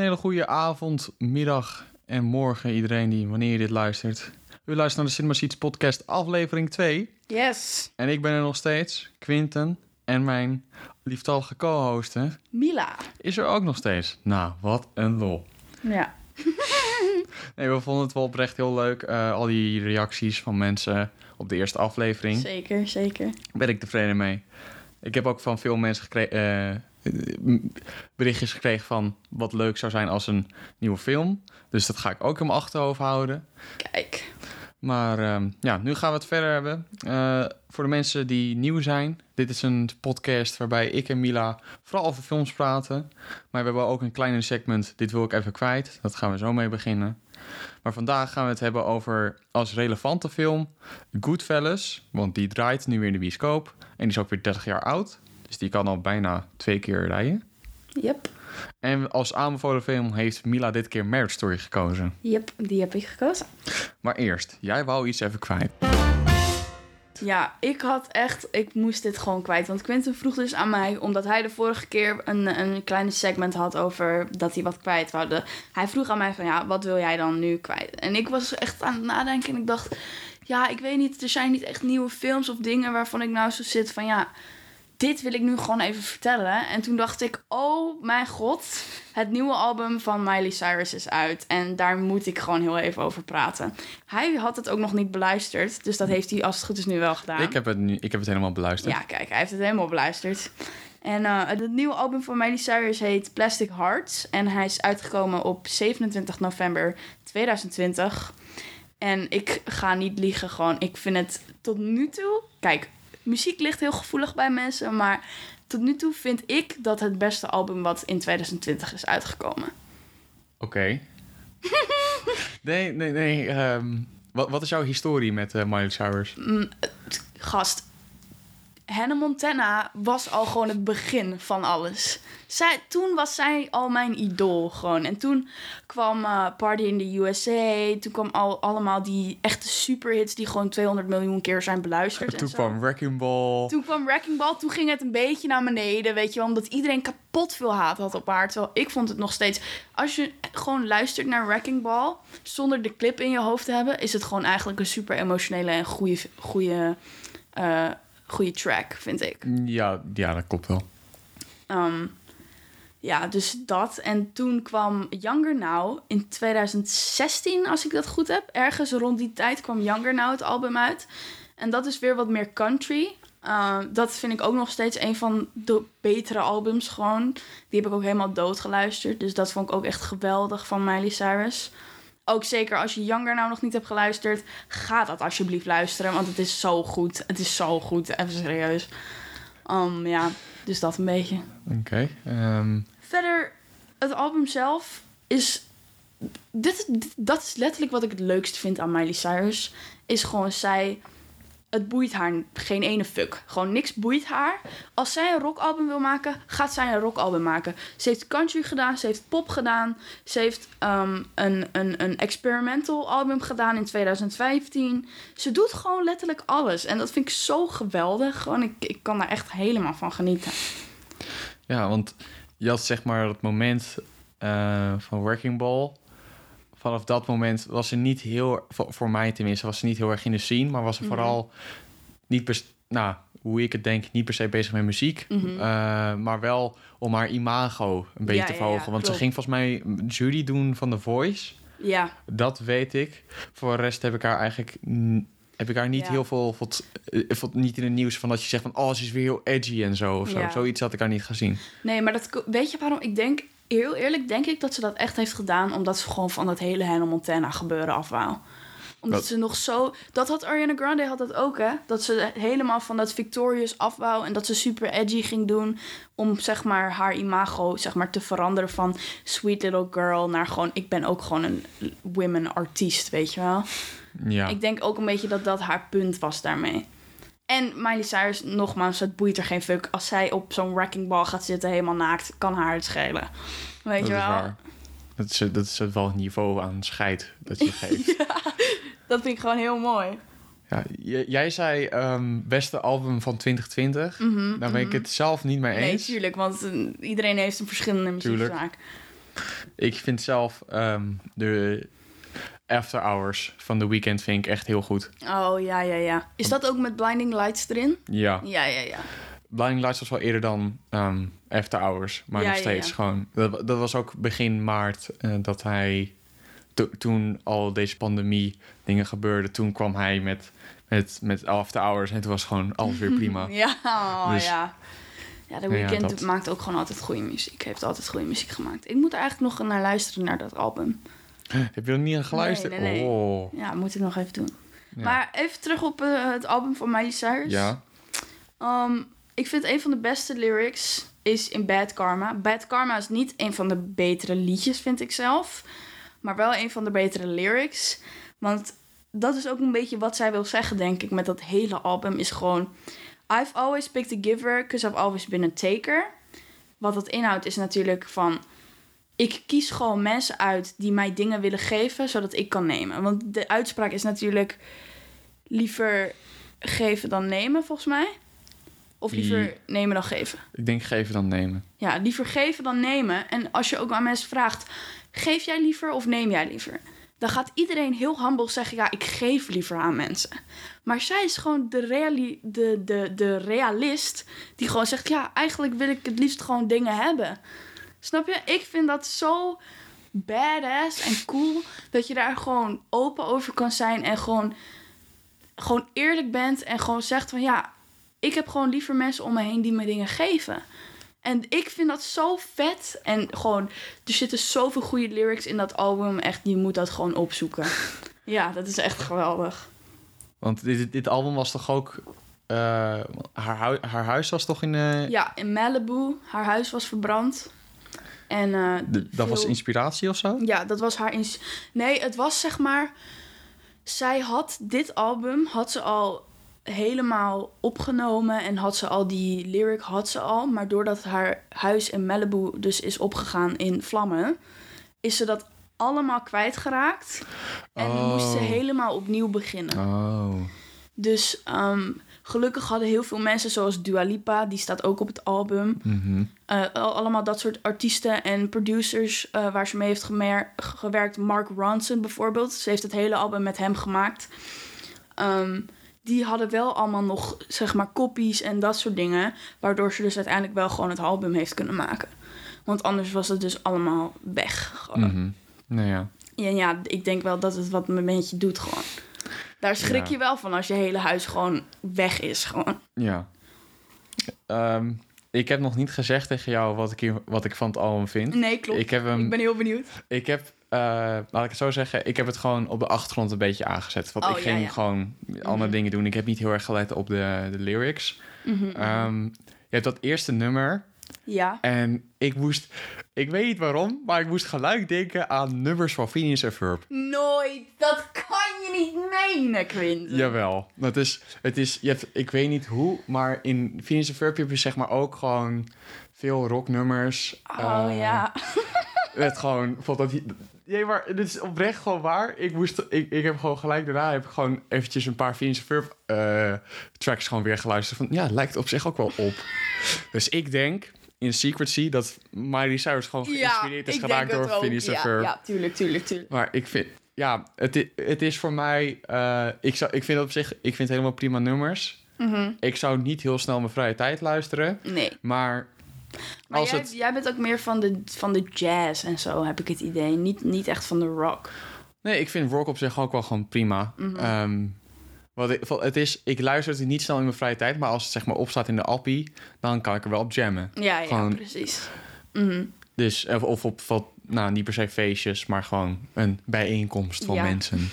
hele goede avond, middag en morgen iedereen die, wanneer je dit luistert. U luistert naar de Cinema Seats podcast aflevering 2. Yes. En ik ben er nog steeds, Quinten. En mijn lieftallige co-hosten Mila. is er ook nog steeds. Nou, wat een lol. Ja. Nee, we vonden het wel oprecht heel leuk. eh, al die reacties van mensen op de eerste aflevering. Zeker, zeker. ben ik tevreden mee. Ik heb ook van veel mensen gekregen, berichtjes gekregen van wat leuk zou zijn als een nieuwe film. Dus dat ga ik ook in mijn achterhoofd houden. Kijk. Maar ehm, ja, nu gaan we het verder hebben. Eh, voor de mensen die nieuw zijn. Dit is een podcast waarbij ik en Mila vooral over films praten. Maar we hebben ook een kleine segment, dit wil ik even kwijt. Dat gaan we zo mee beginnen. Maar vandaag gaan we het hebben over als relevante film Goodfellas. Want die draait nu weer in de bioscoop. En die is ook weer 30 jaar oud. Dus die kan al bijna twee keer rijden. Yep. En als aanbevolen film heeft Mila dit keer Marriage Story gekozen. Yep, die heb ik gekozen. Maar eerst, jij wou iets even kwijt. Ja, ik had echt... Ik moest dit gewoon kwijt. Want Quentin vroeg dus aan mij... Omdat hij de vorige keer een, een kleine segment had over... Dat hij wat kwijt wilde. Hij vroeg aan mij van... Ja, wat wil jij dan nu kwijt? En ik was echt aan het nadenken. En ik dacht... Ja, ik weet niet. Er zijn niet echt nieuwe films of dingen... Waarvan ik nou zo zit van... Ja, dit wil ik nu gewoon even vertellen. En toen dacht ik, oh mijn god, het nieuwe album van Miley Cyrus is uit. En daar moet ik gewoon heel even over praten. Hij had het ook nog niet beluisterd, dus dat heeft hij als het goed is nu wel gedaan. Ik heb het, nu, ik heb het helemaal beluisterd. Ja, kijk, hij heeft het helemaal beluisterd. En uh, het nieuwe album van Miley Cyrus heet Plastic Hearts. En hij is uitgekomen op 27 november 2020. En ik ga niet liegen, gewoon, ik vind het tot nu toe... Kijk, muziek ligt heel gevoelig bij mensen, maar tot nu toe vind ik dat het beste album wat in 2020 is uitgekomen. Oké. nee, nee, nee. ehm, wat, wat is jouw historie met uh, Miley Cyrus? Mm, gast, Hannah Montana was al gewoon het begin van alles. Zij, toen was zij al mijn idool gewoon. En toen kwam uh, Party in the USA. Toen kwam al, allemaal die echte superhits die gewoon 200 miljoen keer zijn beluisterd. Toen kwam Wrecking Ball. Toen kwam Wrecking Ball. Toen ging het een beetje naar beneden, weet je wel. Omdat iedereen kapot veel haat had op haar. Terwijl ik vond het nog steeds... Als je gewoon luistert naar Wrecking Ball... zonder de clip in je hoofd te hebben... is het gewoon eigenlijk een super emotionele en goede... goede uh, goede track, vind ik. Ja, ja dat klopt wel. Um, ja, dus dat. En toen kwam Younger Now in 2016, als ik dat goed heb. Ergens rond die tijd kwam Younger Now het album uit. En dat is weer wat meer country. Uh, dat vind ik ook nog steeds een van de betere albums gewoon. Die heb ik ook helemaal doodgeluisterd. Dus dat vond ik ook echt geweldig van Miley Cyrus. Ook zeker als je Younger nou nog niet hebt geluisterd, ga dat alsjeblieft luisteren. Want het is zo goed. Het is zo goed. Even serieus. Um, ja, dus dat een beetje. Oké. Okay, um... Verder, het album zelf is... Dit, dit, dat is letterlijk wat ik het leukst vind aan Miley Cyrus. Is gewoon zij... Het boeit haar geen ene fuck. Gewoon niks boeit haar. Als zij een rockalbum wil maken, gaat zij een rockalbum maken. Ze heeft country gedaan, ze heeft pop gedaan. Ze heeft um, een, een, een experimental album gedaan in 2015. Ze doet gewoon letterlijk alles. En dat vind ik zo geweldig. Gewoon, ik, ik kan daar echt helemaal van genieten. Ja, want je had zeg maar het moment uh, van Working Ball. Vanaf dat moment was ze niet heel, voor mij tenminste, was ze niet heel erg in de scene, maar was ze mm -hmm. vooral niet, nou, hoe ik het denk, niet per se bezig met muziek, mm -hmm. uh, maar wel om haar imago een beetje ja, te verhogen. Ja, ja, want ze ging volgens mij jury doen van The Voice. Ja. Dat weet ik. Voor de rest heb ik haar eigenlijk heb ik haar niet ja. heel veel, veel, veel, niet in het nieuws van dat je zegt van oh ze is weer heel edgy en zo of zo. Ja. Zoiets had ik haar niet gezien. Nee, maar dat weet je waarom ik denk heel eerlijk denk ik dat ze dat echt heeft gedaan omdat ze gewoon van dat hele Hannah Montana gebeuren af wou. Omdat ze nog zo. Dat had Ariana Grande had dat ook, hè? Dat ze helemaal van dat Victorious afwou en dat ze super edgy ging doen om zeg maar haar imago zeg maar te veranderen van sweet little girl naar gewoon ik ben ook gewoon een women artiest, weet je wel? Ja. Ik denk ook een beetje dat dat haar punt was daarmee. En Miley Cyrus, nogmaals, het boeit er geen fuck. Als zij op zo'n wrecking ball gaat zitten, helemaal naakt, kan haar het schelen. Weet dat je is wel? waar. Dat is, dat is wel het niveau aan scheid dat je geeft. ja, dat vind ik gewoon heel mooi. Ja, jij zei um, beste album van 2020. Mhm, Daar ben ik mhm. het zelf niet mee Nee, eens. tuurlijk, want uh, iedereen heeft een verschillende muzieksmaak. Ik vind zelf ehm, de After Hours van The Weeknd vind ik echt heel goed. Oh, ja, ja, ja. Is dat ook met Blinding Lights erin? Ja. Ja, ja, ja. Blinding Lights was wel eerder dan ehm, After Hours. Maar Ja, nog steeds ja. gewoon... Dat, dat was ook begin maart eh, dat hij... to- toen al deze pandemie dingen gebeurden... toen kwam hij met, met, met After Hours... en toen was gewoon alles weer prima. Ja, oh, Dus- ja. Ja, The Weeknd dat. maakt ook gewoon altijd goede muziek. Heeft altijd goede muziek gemaakt. Ik moet er eigenlijk nog naar luisteren, naar dat album. Heb je er niet aan geluisterd? Nee, nee, nee. Oh. Ja, moet ik nog even doen. Ja. Maar even terug op eh, het album van Miley Cyrus. Ja. Um, ik vind een van de beste lyrics is in Bad Karma. Bad Karma is niet een van de betere liedjes, vind ik zelf. Maar wel een van de betere lyrics. Want dat is ook een beetje wat zij wil zeggen, denk ik, met dat hele album. Is gewoon... I've always picked a giver, because I've always been a taker. Wat dat inhoudt is natuurlijk van... Ik kies gewoon mensen uit die mij dingen willen geven, zodat ik kan nemen. Want de uitspraak is natuurlijk liever geven dan nemen, volgens mij. Of liever nemen dan geven. Ik denk geven dan nemen. Ja, liever geven dan nemen. En als je ook aan mensen vraagt: geef jij liever of neem jij liever? Dan gaat iedereen heel humble zeggen: ja, ik geef liever aan mensen. Maar zij is gewoon de, reali de, de, de realist die gewoon zegt: ja, eigenlijk wil ik het liefst gewoon dingen hebben. Snap je? Ik vind dat zo badass en cool dat je daar gewoon open over kan zijn en gewoon, gewoon eerlijk bent en gewoon zegt van ja, ik heb gewoon liever mensen om me heen die me dingen geven. En ik vind dat zo vet. En gewoon, er zitten zoveel goede lyrics in dat album. Echt, je moet dat gewoon opzoeken. Ja, dat is echt geweldig. Want dit, dit album was toch ook... eh, haar, haar huis was toch in... eh, Ja, in Malibu, haar huis was verbrand. En eh, de- dat was inspiratie of zo? Ja, dat was haar... Ins nee, het was zeg maar... Zij had dit album, had ze al helemaal opgenomen... en had ze al die lyric, had ze al. Maar doordat haar huis in Malibu dus is opgegaan in vlammen... is ze dat allemaal kwijtgeraakt. En moest ze Oh. helemaal opnieuw beginnen. Oh. Dus ehm, gelukkig hadden heel veel mensen zoals Dua Lipa... die staat ook op het album... Mhm. Uh, al- allemaal dat soort artiesten en producers uh, waar ze mee heeft gewerkt. Mark Ronson bijvoorbeeld. Ze heeft het hele album met hem gemaakt. Um, die hadden wel allemaal nog, zeg maar, copies en dat soort dingen. Waardoor ze dus uiteindelijk wel gewoon het album heeft kunnen maken. Want anders was het dus allemaal weg. Gewoon. Mhm. Nou ja. En ja, ik denk wel dat het wat een beetje doet gewoon. Daar schrik Ja. je wel van als je hele huis gewoon weg is. Gewoon. Ja. Ehm, ik heb nog niet gezegd tegen jou wat ik, hier, wat ik van het album vind. Nee, klopt. Ik heb hem... Ik ben heel benieuwd. Ik heb, eh, laat ik het zo zeggen, ik heb het gewoon op de achtergrond een beetje aangezet. Want Oh, ik ja, ging ja. gewoon andere Mhm. dingen doen. Ik heb niet heel erg gelet op de, de lyrics. Mhm. Ehm, je hebt dat eerste nummer ja. en ik moest, ik weet niet waarom, maar ik moest gelijk denken aan nummers van Phineas en Ferb. Nooit. Dat kan je niet menen, Quinten. Jawel. Dat is, het is, je hebt, ik weet niet hoe, maar in Phineas en Ferb heb je zeg maar ook gewoon veel rocknummers. Oh Eh, ja. Het gewoon, bijvoorbeeld dat... Nee, maar dit is oprecht gewoon waar. Ik, moest, ik, ik heb gewoon gelijk daarna heb ik gewoon eventjes een paar Phineas en Ferb eh, tracks gewoon weer geluisterd. Van, ja, lijkt op zich ook wel op. dus ik denk in Secrecy dat Miley Cyrus gewoon geïnspireerd is geraakt door het. Phineas ja, Ferb. Ja, tuurlijk, tuurlijk, tuurlijk. Maar ik vind, ja, het, i- het is voor mij, eh, ik, zou, ik vind het op zich, ik vind helemaal prima nummers. Mhm. Ik zou niet heel snel mijn vrije tijd luisteren, Nee. maar Maar als jij, het, jij bent ook meer van de, van de jazz en zo, heb ik het idee. Niet, niet echt van de rock. nee, ik vind rock op zich ook wel gewoon prima. Mhm. Ehm, wat ik, het is, ik luister het niet snel in mijn vrije tijd, maar als het zeg maar opstaat in de appie, dan kan ik er wel op jammen. Ja, ja, Gewoon- precies. Mhm. Dus, of, of op wat, nou niet per se feestjes, maar gewoon een bijeenkomst van Ja. mensen.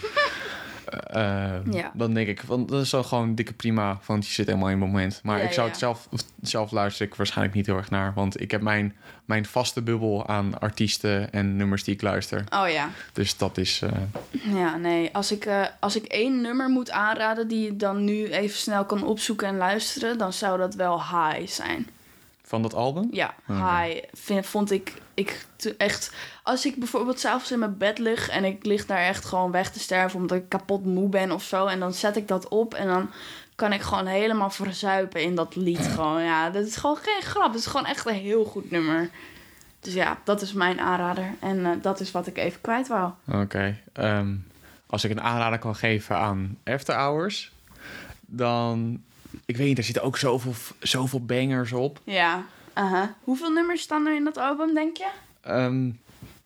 Eh, Ja. Dan denk ik, want dat is zo gewoon dikke prima, want je zit helemaal in het moment. Maar Ja, ik zou het zelf, zelf luisteren ik waarschijnlijk niet heel erg naar, want ik heb mijn, mijn vaste bubbel aan artiesten en nummers die ik luister. Oh ja. Dus dat is, eh, Ja, nee. Als ik, eh, als ik één nummer moet aanraden die je dan nu even snel kan opzoeken en luisteren, dan zou dat wel High zijn. Van dat album. Ja, vind, vond ik, ik echt... Als ik bijvoorbeeld s'avonds in mijn bed lig en ik lig daar echt gewoon weg te sterven omdat ik kapot moe ben of zo. En dan zet ik dat op en dan kan ik gewoon helemaal verzuipen in dat lied. Gewoon, ja, dat is gewoon geen grap. Het is gewoon echt een heel goed nummer. Dus ja, dat is mijn aanrader. En eh, dat is wat ik even kwijt wou. Oké. ehm, als ik een aanrader kan geven aan After Hours, dan... Ik weet niet, er zitten ook zoveel, zoveel bangers op. Ja. Hoeveel nummers staan er in dat album, denk je? Ehm,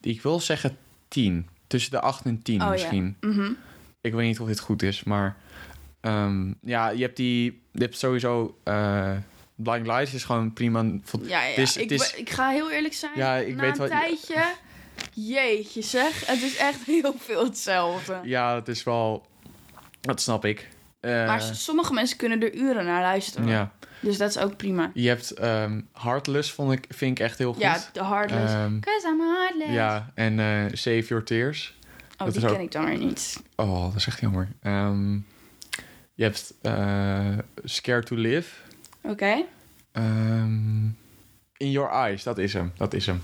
ik wil zeggen tien. Tussen de acht en tien Oh, ja. misschien. Mhm. Ik weet niet of dit goed is, maar... ehm, ja, je hebt die... Je hebt sowieso... eh Blind Lights is gewoon prima. Ja, ja. Het is- ik, het is- ik ga heel eerlijk zijn. Ja, ik Na weet een wat- tijdje... Jeetje zeg, het is echt heel veel hetzelfde. Ja, dat is wel... Dat snap ik. Eh, maar s- sommige mensen kunnen er uren naar luisteren. ja. Dus dat is ook prima. Je hebt ehm Heartless, vond ik, vind ik echt heel goed. Ja, de Heartless. Ehm, Cause I'm heartless. ja, en eh, Save Your Tears. oh, dat die ook- ken ik dan weer niet. Oh, dat is echt jammer. Ehm, je hebt eh Scared to Live. Oké. In Your Eyes, dat is hem. Dat is hem.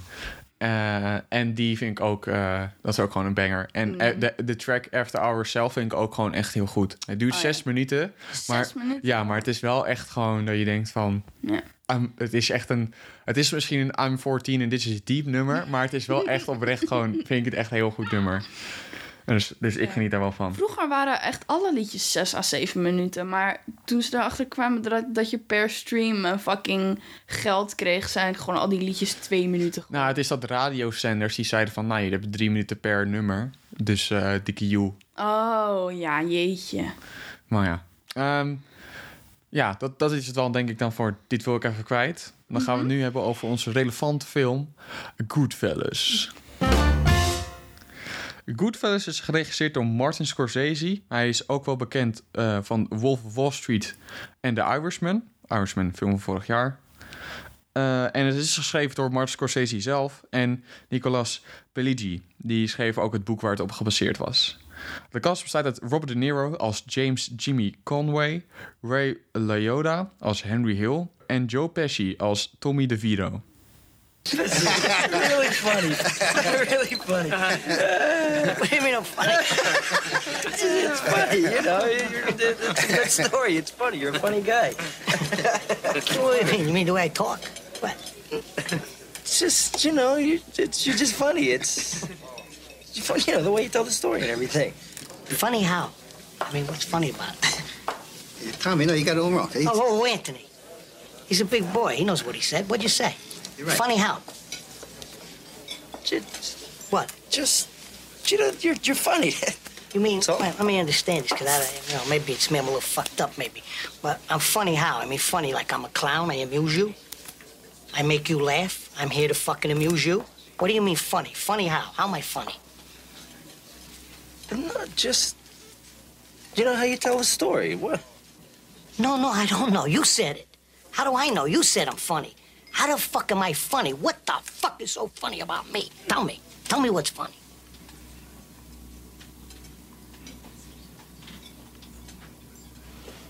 Eh, en die vind ik ook, eh, dat is ook gewoon een banger. En Mm. eh, de, de track After Hours zelf vind ik ook gewoon echt heel goed. Het duurt Oh, zes ja. minuten. Maar- Zes minuten. Ja, maar het is wel echt gewoon dat je denkt van... Ja. I'm- het is echt een... Het is misschien een I'm 14 en dit is een diep nummer... maar het is wel echt oprecht gewoon... vind ik het echt een heel goed nummer. Dus, dus ik geniet daar wel van. Vroeger waren echt alle liedjes 6 à 7 minuten. Maar toen ze erachter kwamen dat, dat je per stream een fucking geld kreeg, zijn gewoon al die liedjes 2 minuten. geworden. Nou, het is dat radiozenders die zeiden van... nou, je hebt drie minuten per nummer. Dus eh dikke you. Oh ja, jeetje. Maar ja. Ehm, ja, dat, dat is het wel denk ik dan voor... Dit wil ik even kwijt. Dan gaan we het nu hebben over onze relevante film... Goodfellas. Goodfellas is geregisseerd door Martin Scorsese. Hij is ook wel bekend eh, van Wolf of Wall Street en The Irishman. Irishman, film van vorig jaar. Eh, en het is geschreven door Martin Scorsese zelf en Nicolas Pileggi. Die schreef ook het boek waar het op gebaseerd was. De cast bestaat uit Robert De Niro als James Jimmy Conway, Ray Liotta als Henry Hill en Joe Pesci als Tommy DeVito. really funny. really funny. Uh-huh. what do you mean I'm funny? it's, it's funny, you know. You're, it's a good story. It's funny. You're a funny guy. What do you mean? You mean the way I talk? What? It's just, you know, you it's, you're just funny. It's, it's funny, you know, the way you tell the story and everything. Funny how? I mean, what's funny about it? Tommy, no, you got it all wrong. He's- Oh, oh, Anthony. He's a big boy. He knows what he said. What'd you say? You're right. Funny how? Just, What? just, you know, you're you're funny. You mean, So? let me understand this, because I, you know, maybe it's me, I'm a little fucked up, maybe. But I'm funny how? I mean, funny like I'm a clown, I amuse you. I make you laugh. I'm here to fucking amuse you. What do you mean funny? Funny how? How am I funny? I'm not just, you know how you tell a story. What? No, no, I don't know. You said it. How do I know? You said I'm funny. How the fuck am I funny? What the fuck is so funny about me? Tell me. Tell me what's funny.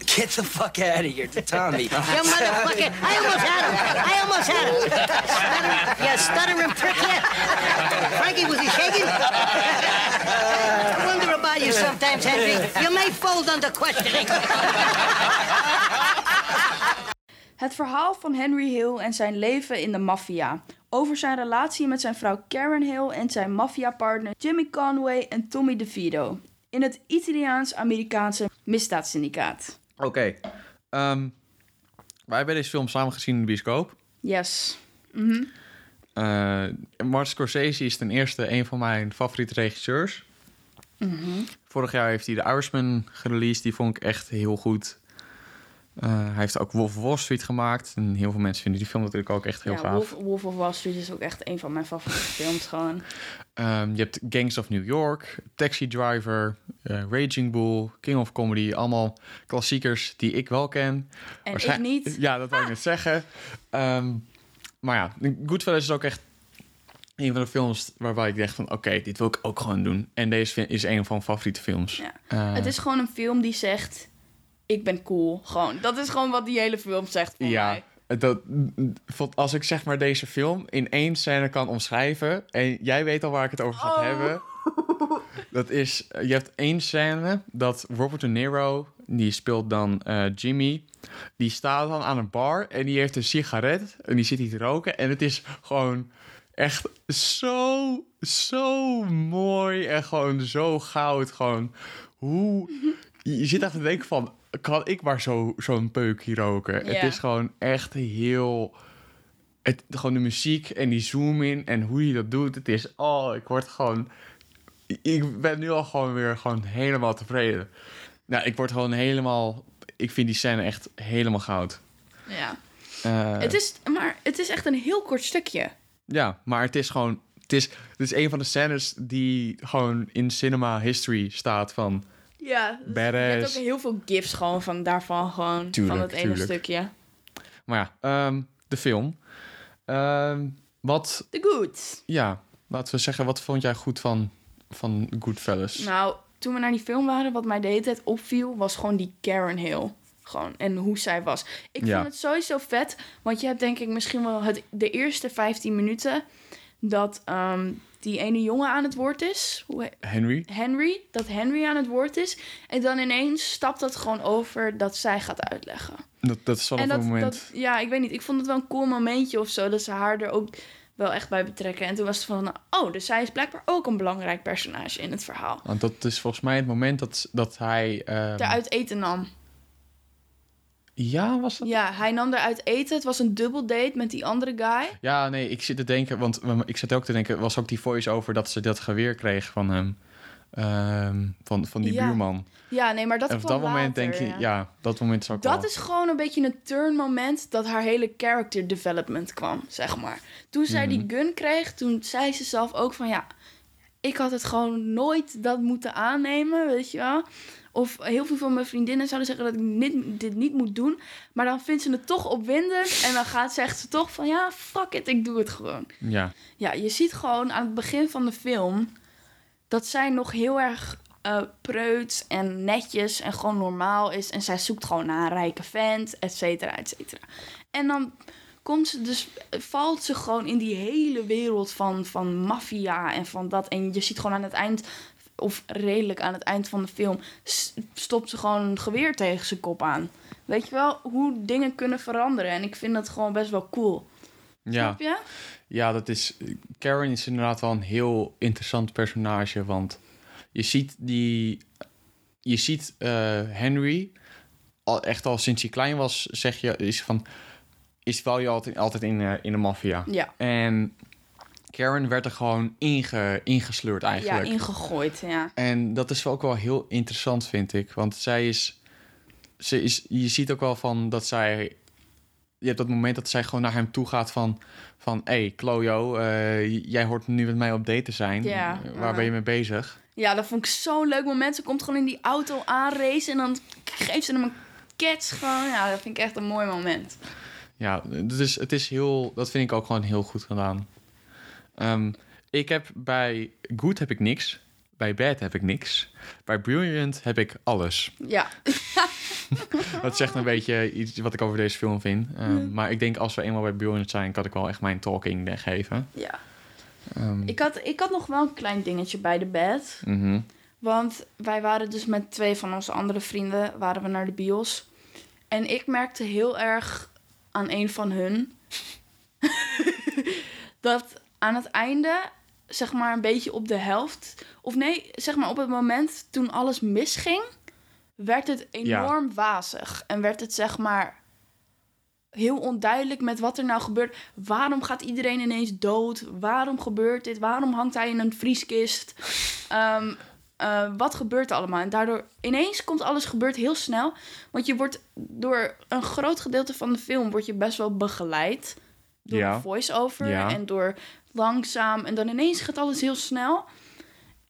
Get the fuck out of here, Tommy. You motherfucker! I almost had him! I almost had him! Stuttering, you stuttering prick here! Frankie, was he shaking? I wonder about you sometimes, Henry. You may fold under questioning. Het verhaal van Henry Hill en zijn leven in de maffia. Over zijn relatie met zijn vrouw Karen Hill en zijn maffiapartner Jimmy Conway en Tommy DeVito. In het Italiaans-Amerikaanse misdaadsyndicaat. Oké. ehm, wij hebben deze film samen gezien in de bioscoop. Yes. Eh Martin Scorsese is ten eerste een van mijn favoriete regisseurs. Vorig jaar heeft hij The Irishman gereleased. Die vond ik echt heel goed. Eh, hij heeft ook Wolf of Wall Street gemaakt. En heel veel mensen vinden die film natuurlijk ook echt heel ja, gaaf. Wolf, Wolf of Wall Street is ook echt een van mijn favoriete films gewoon. Ehm, je hebt Gangs of New York, Taxi Driver, eh, Raging Bull, King of Comedy. Allemaal klassiekers die ik wel ken. En ik niet. Ja, dat wou ik net zeggen. Ehm, maar ja, Goodfellas is ook echt een van de films waarbij ik dacht van... oké, dit wil ik ook gewoon doen. En deze is een van mijn favoriete films. Ja. Eh, Het is gewoon een film die zegt... Ik ben cool. Gewoon. Dat is gewoon wat die hele film zegt voor ja, mij. dat, als ik zeg maar deze film in één scène kan omschrijven... en jij weet al waar ik het over ga Oh. hebben... dat is, je hebt één scène dat Robert De Niro... die speelt dan eh, Jimmy... die staat dan aan een bar en die heeft een sigaret... en die zit hier te roken en het is gewoon... echt zo, zo mooi en gewoon zo goud. Gewoon hoe... Je zit echt te denken van, kan ik maar zo, zo'n peukje roken? Het is gewoon echt heel... Het, gewoon de muziek en die zoom in en hoe je dat doet. Het is, oh, ik word gewoon... Ik ben nu al gewoon weer gewoon helemaal tevreden. Nou, ik word gewoon helemaal... Ik vind die scène echt helemaal goud. Ja. Eh, Het is, maar het is echt een heel kort stukje. Ja, maar het is gewoon... Het is, het is een van de scènes die gewoon in cinema history staat van... Ja. Je Badass. hebt ook heel veel gifs gewoon van daarvan gewoon. van het ene tuurlijk. stukje. Maar ja, ehm, de film. Ehm, wat, The Good. ja, laten we zeggen, wat vond jij goed van, van Goodfellas? Nou, toen we naar die film waren, wat mij de hele tijd opviel, was gewoon die Karen Hill. Gewoon, en hoe zij was. Ik Ja. vond het sowieso vet, want je hebt denk ik misschien wel het, de eerste 15 minuten dat ehm, die ene jongen aan het woord is. Hoe he- Henry? Henry, dat Henry aan het woord is. En dan ineens stapt dat gewoon over dat zij gaat uitleggen. Dat, dat is en een moment... dat, ja, ik weet niet. Ik vond het wel een cool momentje of zo. Dat ze haar er ook wel echt bij betrekken. En toen was het van, oh, dus zij is blijkbaar ook een belangrijk personage in het verhaal. Want dat is volgens mij het moment dat, dat hij... ehm, Eruit eten nam. Ja, was dat? Ja, hij nam eruit eten. Het was een dubbel date met die andere guy. Ja, nee, ik zit te denken, want ik zit ook te denken, was ook die voice-over dat ze dat geweer kreeg van hem. Ehm, van, van die Ja, buurman. Ja, nee, maar dat en op dat moment later, denk je, ja. ja. dat moment ook Dat is gewoon een beetje een turn moment dat haar hele character development kwam, zeg maar. Toen zij Mhm. die gun kreeg, toen zei ze zelf ook van ja, ik had het gewoon nooit dat moeten aannemen, weet je wel. Of heel veel van mijn vriendinnen zouden zeggen dat ik niet, dit niet moet doen. Maar dan vindt ze het toch opwindend. En dan gaat, zegt ze toch van ja, fuck it, ik doe het gewoon. Ja, Ja, je ziet gewoon aan het begin van de film dat zij nog heel erg eh preuts en netjes en gewoon normaal is. En zij zoekt gewoon naar een rijke vent, et cetera, et cetera. En dan komt ze dus, valt ze gewoon in die hele wereld van, van maffia en van dat. En je ziet gewoon aan het eind, of redelijk aan het eind van de film, stopt ze gewoon een geweer tegen zijn kop aan. Weet je wel, hoe dingen kunnen veranderen. En ik vind dat gewoon best wel cool. ja. Snap je? Ja, dat is. Karen is inderdaad wel een heel interessant personage. Want je ziet die. Je ziet eh, Henry. Al, echt al sinds hij klein was, zeg je. Is van. Is wel je altijd, altijd in, eh, in de maffia. Ja. En Karen werd er gewoon inge, ingesleurd eigenlijk. Ja, ingegooid, ja. En dat is wel ook wel heel interessant, vind ik. Want zij is. Ze is je ziet ook wel van dat zij. Je hebt dat moment dat zij gewoon naar hem toe gaat van. Van hé, hey, Klojo, eh, jij hoort nu met mij op date te zijn. Ja. Eh, Waar ben je mee bezig? Ja, dat vond ik zo'n leuk moment. Ze komt gewoon in die auto aanracen en dan geeft ze hem een kets gewoon. Ja, dat vind ik echt een mooi moment. Ja, dus het is heel. Dat vind ik ook gewoon heel goed gedaan. Ehm, ik heb bij Good heb ik niks. Bij Bad heb ik niks. Bij Brilliant heb ik alles. Ja, Dat zegt een beetje iets wat ik over deze film vind. Ehm, Maar ik denk als we eenmaal bij Brilliant zijn, kan ik wel echt mijn talking geven. ja. Ehm, Ik had, ik had nog wel een klein dingetje bij de bed. mhm. Want wij waren dus met twee van onze andere vrienden waren we naar de bios. En ik merkte heel erg aan een van hun... dat aan het einde, zeg maar een beetje op de helft... Of nee, zeg maar op het moment toen alles misging... werd het enorm wazig. En werd het zeg maar heel onduidelijk met wat er nou gebeurt. Waarom gaat iedereen ineens dood? Waarom gebeurt dit? Waarom hangt hij in een vrieskist? Ehm, eh, wat gebeurt er allemaal? En daardoor ineens komt alles gebeurt heel snel. Want je wordt door een groot gedeelte van de film word je best wel begeleid. Door Ja. voice-over Ja. en door langzaam. En dan ineens gaat alles heel snel.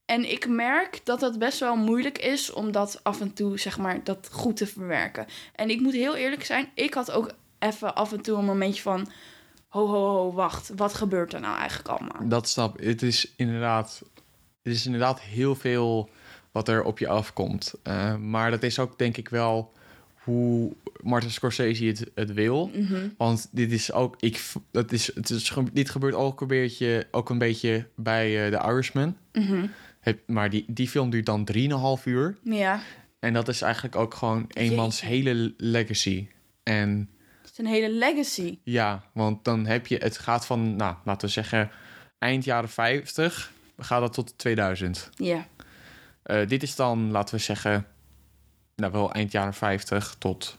En ik merk dat het best wel moeilijk is om dat af en toe, zeg maar, dat goed te verwerken. En ik moet heel eerlijk zijn, ik had ook even af en toe een momentje van... Ho, ho, ho, wacht, wat gebeurt er nou eigenlijk allemaal? Dat snap. Het is inderdaad, het is inderdaad heel veel wat er op je afkomt. Eh, maar dat is ook denk ik wel hoe Martin Scorsese het, het wil. Mhm. Want dit is ook, ik, dat is, het is, dit gebeurt ook een beetje, ook een beetje bij eh The Irishman. Mhm. Het, maar die, die film duurt dan 3,5 uur. Ja, En dat is eigenlijk ook gewoon eenmans hele legacy. En een hele legacy. ja, want dan heb je, het gaat van, nou, laten we zeggen, eind jaren 50 gaat dat tot 2000. Ja. Eh, dit is dan, laten we zeggen, nou wel eind jaren 50 tot,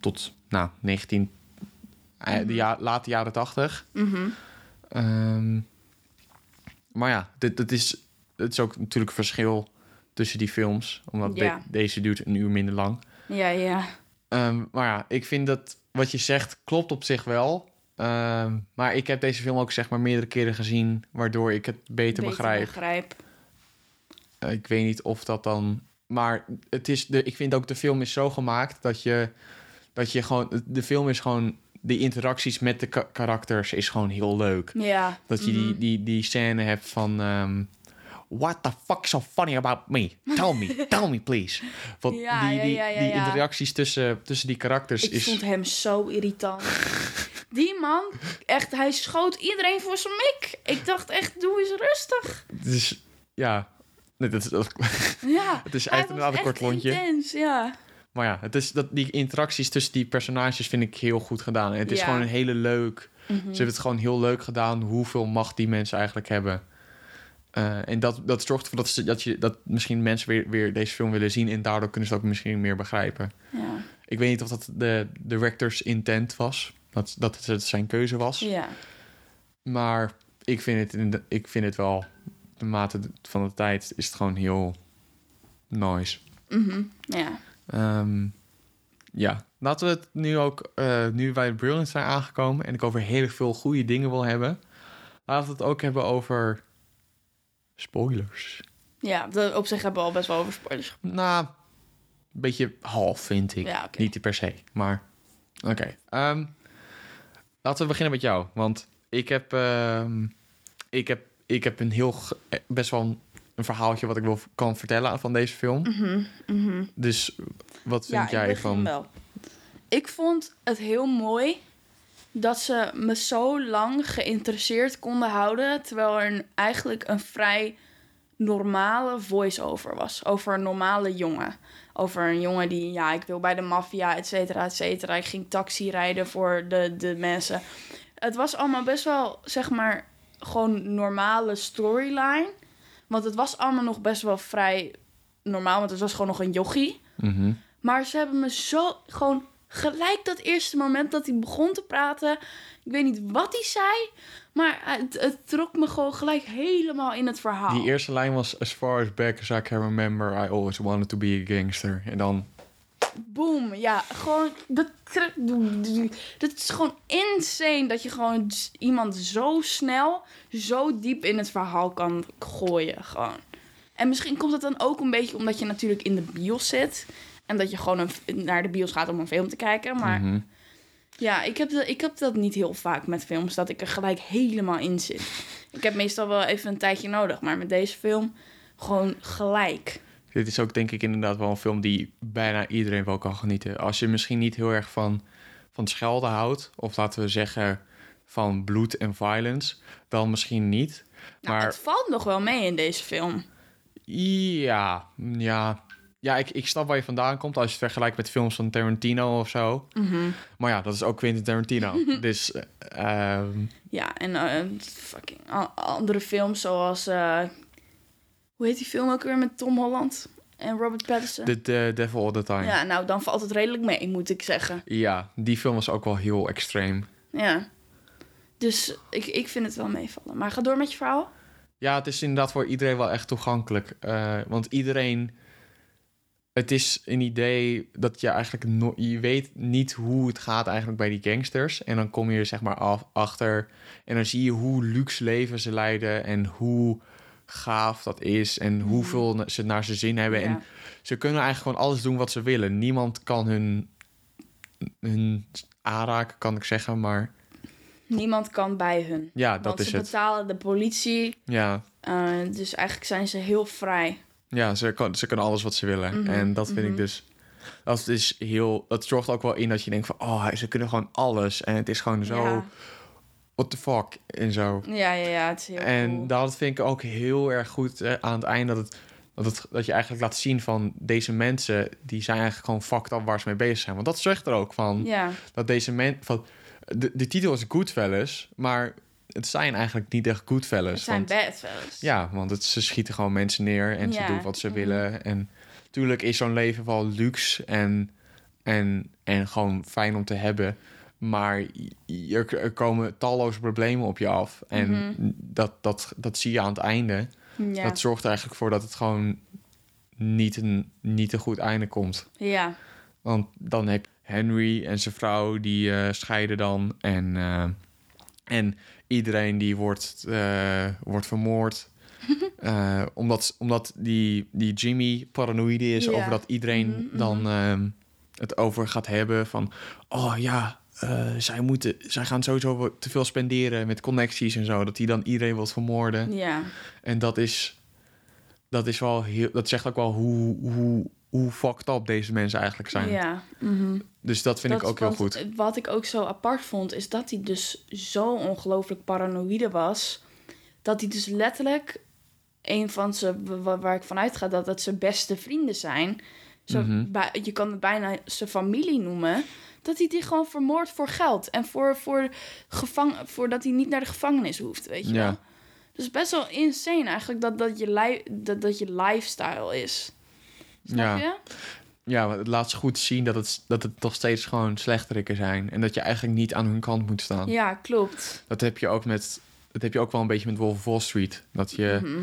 tot nou, 19, eh, de ja, late jaren 80. Mhm. Ehm, maar ja, dit, dit is, het is ook natuurlijk een verschil tussen die films. Omdat de- deze duurt een uur minder lang. Ja, ja. Ehm, maar ja, ik vind dat wat je zegt klopt op zich wel. Ehm, maar ik heb deze film ook zeg maar meerdere keren gezien... waardoor ik het beter, begrijp. begrijp. Eh, ik weet niet of dat dan... Maar het is de, ik vind ook de film is zo gemaakt dat je, dat je gewoon... De film is gewoon... De interacties met de ka- karakters is gewoon heel leuk. Ja. Dat je die, die, die scène hebt van... ehm, What the fuck is so funny about me? Tell me, tell me please. Want Ja, die, ja, die, ja, ja, die interacties tussen, tussen die karakters Ik is... vond hem zo irritant. Die man, echt, hij schoot iedereen voor zijn mik. Ik dacht echt, doe eens rustig. Dus ja, nee, dat is, dat, Ja. het is echt inderdaad een kort lontje. intens, ja. Maar ja, het is dat, die interacties tussen die personages vind ik heel goed gedaan. En het is Ja. gewoon een hele leuk. Mhm. Ze hebben het gewoon heel leuk gedaan hoeveel macht die mensen eigenlijk hebben. Eh, en dat, dat zorgt ervoor dat, ze, dat, je, dat misschien mensen weer, weer deze film willen zien. En daardoor kunnen ze ook misschien meer begrijpen. Ja. Ik weet niet of dat de director's intent was. Dat, dat het zijn keuze was. ja. Maar ik vind het, ik vind het wel, de mate van de tijd is het gewoon heel nice. Mhm. Ja. Ehm, ja, laten we het nu ook, eh, nu wij bij Brilliant zijn aangekomen en ik over heel veel goede dingen wil hebben, laten we het ook hebben over spoilers. Ja, op zich hebben we al best wel over spoilers. Nou, een beetje half vind ik. Ja. Niet per se, maar oké. Ehm, laten we beginnen met jou, want ik heb, ehm, ik heb, ik heb een heel, eh, best wel een, een verhaaltje wat ik wil kan vertellen van deze film. Mhm, mhm. Dus wat Ja, vind jij van? wel. Ik vond het heel mooi dat ze me zo lang geïnteresseerd konden houden... terwijl er een- eigenlijk een vrij normale voice-over was. Over een normale jongen. Over een jongen die, ja, ik wil bij de maffia, et cetera, et cetera. Ik ging taxi rijden voor de, de mensen. Het was allemaal best wel, zeg maar, gewoon normale storyline. Want het was allemaal nog best wel vrij normaal, want het was gewoon nog een jochie. Mhm. Maar ze hebben me zo gewoon gelijk dat eerste moment dat hij begon te praten. Ik weet niet wat hij zei, maar het, het trok me gewoon gelijk helemaal in het verhaal. Die eerste lijn was... As far as back as I can remember, I always wanted to be a gangster. En dan... Boom, ja, gewoon dat, dat is gewoon insane dat je gewoon iemand zo snel, zo diep in het verhaal kan gooien, gewoon. En misschien komt het dan ook een beetje omdat je natuurlijk in de bios zit en dat je gewoon een, naar de bios gaat om een film te kijken, maar Mhm. Ja, ik heb, dat, ik heb dat niet heel vaak met films, dat ik er gelijk helemaal in zit. Ik heb meestal wel even een tijdje nodig, maar met deze film gewoon gelijk. Dit is ook denk ik inderdaad wel een film die bijna iedereen wel kan genieten. Als je misschien niet heel erg van, van schelden houdt, of laten we zeggen van bloed en violence, dan misschien niet. Nou, Maar Het valt nog wel mee in deze film. ja, ja, ja ik, ik snap waar je vandaan komt als je het vergelijkt met films van Tarantino of zo. Mhm. Maar ja, dat is ook Quentin Tarantino. dus eh, ehm, Ja, en eh, fucking andere films zoals... eh, hoe heet die film ook weer met Tom Holland en Robert Pattinson? The, The Devil All The Time. Ja. Ja, nou dan valt het redelijk mee, moet ik zeggen. die film was ook wel heel extreem. Ja. Dus ik, ik vind het wel meevallen. Maar ga door met je verhaal. Ja, het is inderdaad voor iedereen wel echt toegankelijk. Eh, want iedereen... Het is een idee dat je eigenlijk... No je weet niet hoe het gaat eigenlijk bij die gangsters. En dan kom je er zeg maar af, achter. En dan zie je hoe luxe leven ze leiden. En hoe gaaf dat is. En hoeveel ze naar ze zin hebben. Mhm. Ja. En ze kunnen eigenlijk gewoon alles doen wat ze willen. Niemand kan hun, hun aanraken, kan ik zeggen. Maar Niemand kan bij hun. ja, dat Want is ze het. betalen de politie. Ja, eh, dus eigenlijk zijn ze heel vrij. Ja, ze, kan, ze kunnen alles wat ze willen. Mhm, En dat vind ik mhm. dus... Dat is heel... Dat zorgt ook wel in dat je denkt van... Oh, ze kunnen gewoon alles. En het is gewoon zo... Ja. What the fuck? En zo. Ja, ja, ja, het is heel en cool. dat vind ik ook heel erg goed eh, aan het einde. Dat, het, dat, het, dat je eigenlijk laat zien van... Deze mensen, die zijn eigenlijk gewoon fucked up waar ze mee bezig zijn. Want dat zegt er ook van... Ja, Dat deze mensen... Van, de, de titel is Goodfellas, maar... het zijn eigenlijk niet echt Goodfellas. Het zijn want- bedfellas. Ja, want het, ze schieten gewoon mensen neer en Ja. ze doen wat ze Mhm. willen. En natuurlijk is zo'n leven wel luxe en, en, en gewoon fijn om te hebben. Maar er, er komen talloze problemen op je af. En Mhm. dat, dat, dat zie je aan het einde. Ja. Dat zorgt er eigenlijk voor dat het gewoon niet een, niet een goed einde komt. ja. Want dan heb je Henry en zijn vrouw die eh, scheiden dan. En, eh, en iedereen die wordt, eh, wordt vermoord. Omdat omdat die, die Jimmy paranoïde is Ja. over dat iedereen Mhm, mhm. dan ehm, het over gaat hebben van... Oh ja, eh, zij, moeten, zij gaan sowieso te veel spenderen met connecties en zo. Dat hij dan iedereen wil vermoorden. Ja. En dat is, dat is wel heel... Dat zegt ook wel hoe, hoe, hoe fucked up deze mensen eigenlijk zijn. Ja. mhm. Dus dat vind ik ook heel goed. Wat ik ook zo apart vond, is dat hij dus zo ongelooflijk paranoïde was. Dat hij dus letterlijk een van wa- waar ik vanuit ga, dat dat zijn beste vrienden zijn. Zo, Mhm. bij- je kan het bijna zijn familie noemen. Dat hij die gewoon vermoordt voor geld. En voor, voor, gevang, voor dat hij niet naar de gevangenis hoeft, weet je Ja. wel. Dus best wel insane eigenlijk dat dat je, li- dat, dat je lifestyle is. Snap Ja. je? Ja, het laat ze goed zien dat het, dat het nog steeds gewoon slechterikken zijn. En dat je eigenlijk niet aan hun kant moet staan. Ja, klopt. Dat heb je ook met. Dat heb je ook wel een beetje met Wolf of Wall Street. Dat je. Mhm.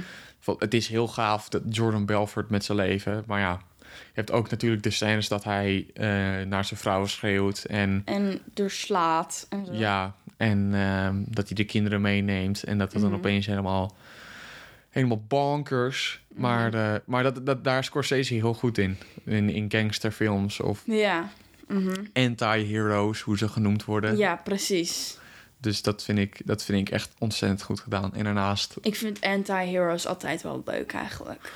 Het is heel gaaf dat Jordan Belfort met zijn leven. Maar ja, je hebt ook natuurlijk de scènes dat hij eh, naar zijn vrouw schreeuwt. En En doorslaat en zo. ja, en ehm, dat hij de kinderen meeneemt. En dat het dan Mhm. opeens helemaal. Helemaal bonkers. Maar, Mhm. eh, maar dat, dat, daar is Scorsese heel goed in. In, in gangsterfilms of Ja. Mhm. anti-heroes, hoe ze genoemd worden. Ja, precies. Dus dat vind, ik, dat vind ik echt ontzettend goed gedaan. En daarnaast, Ik vind anti-heroes altijd wel leuk eigenlijk.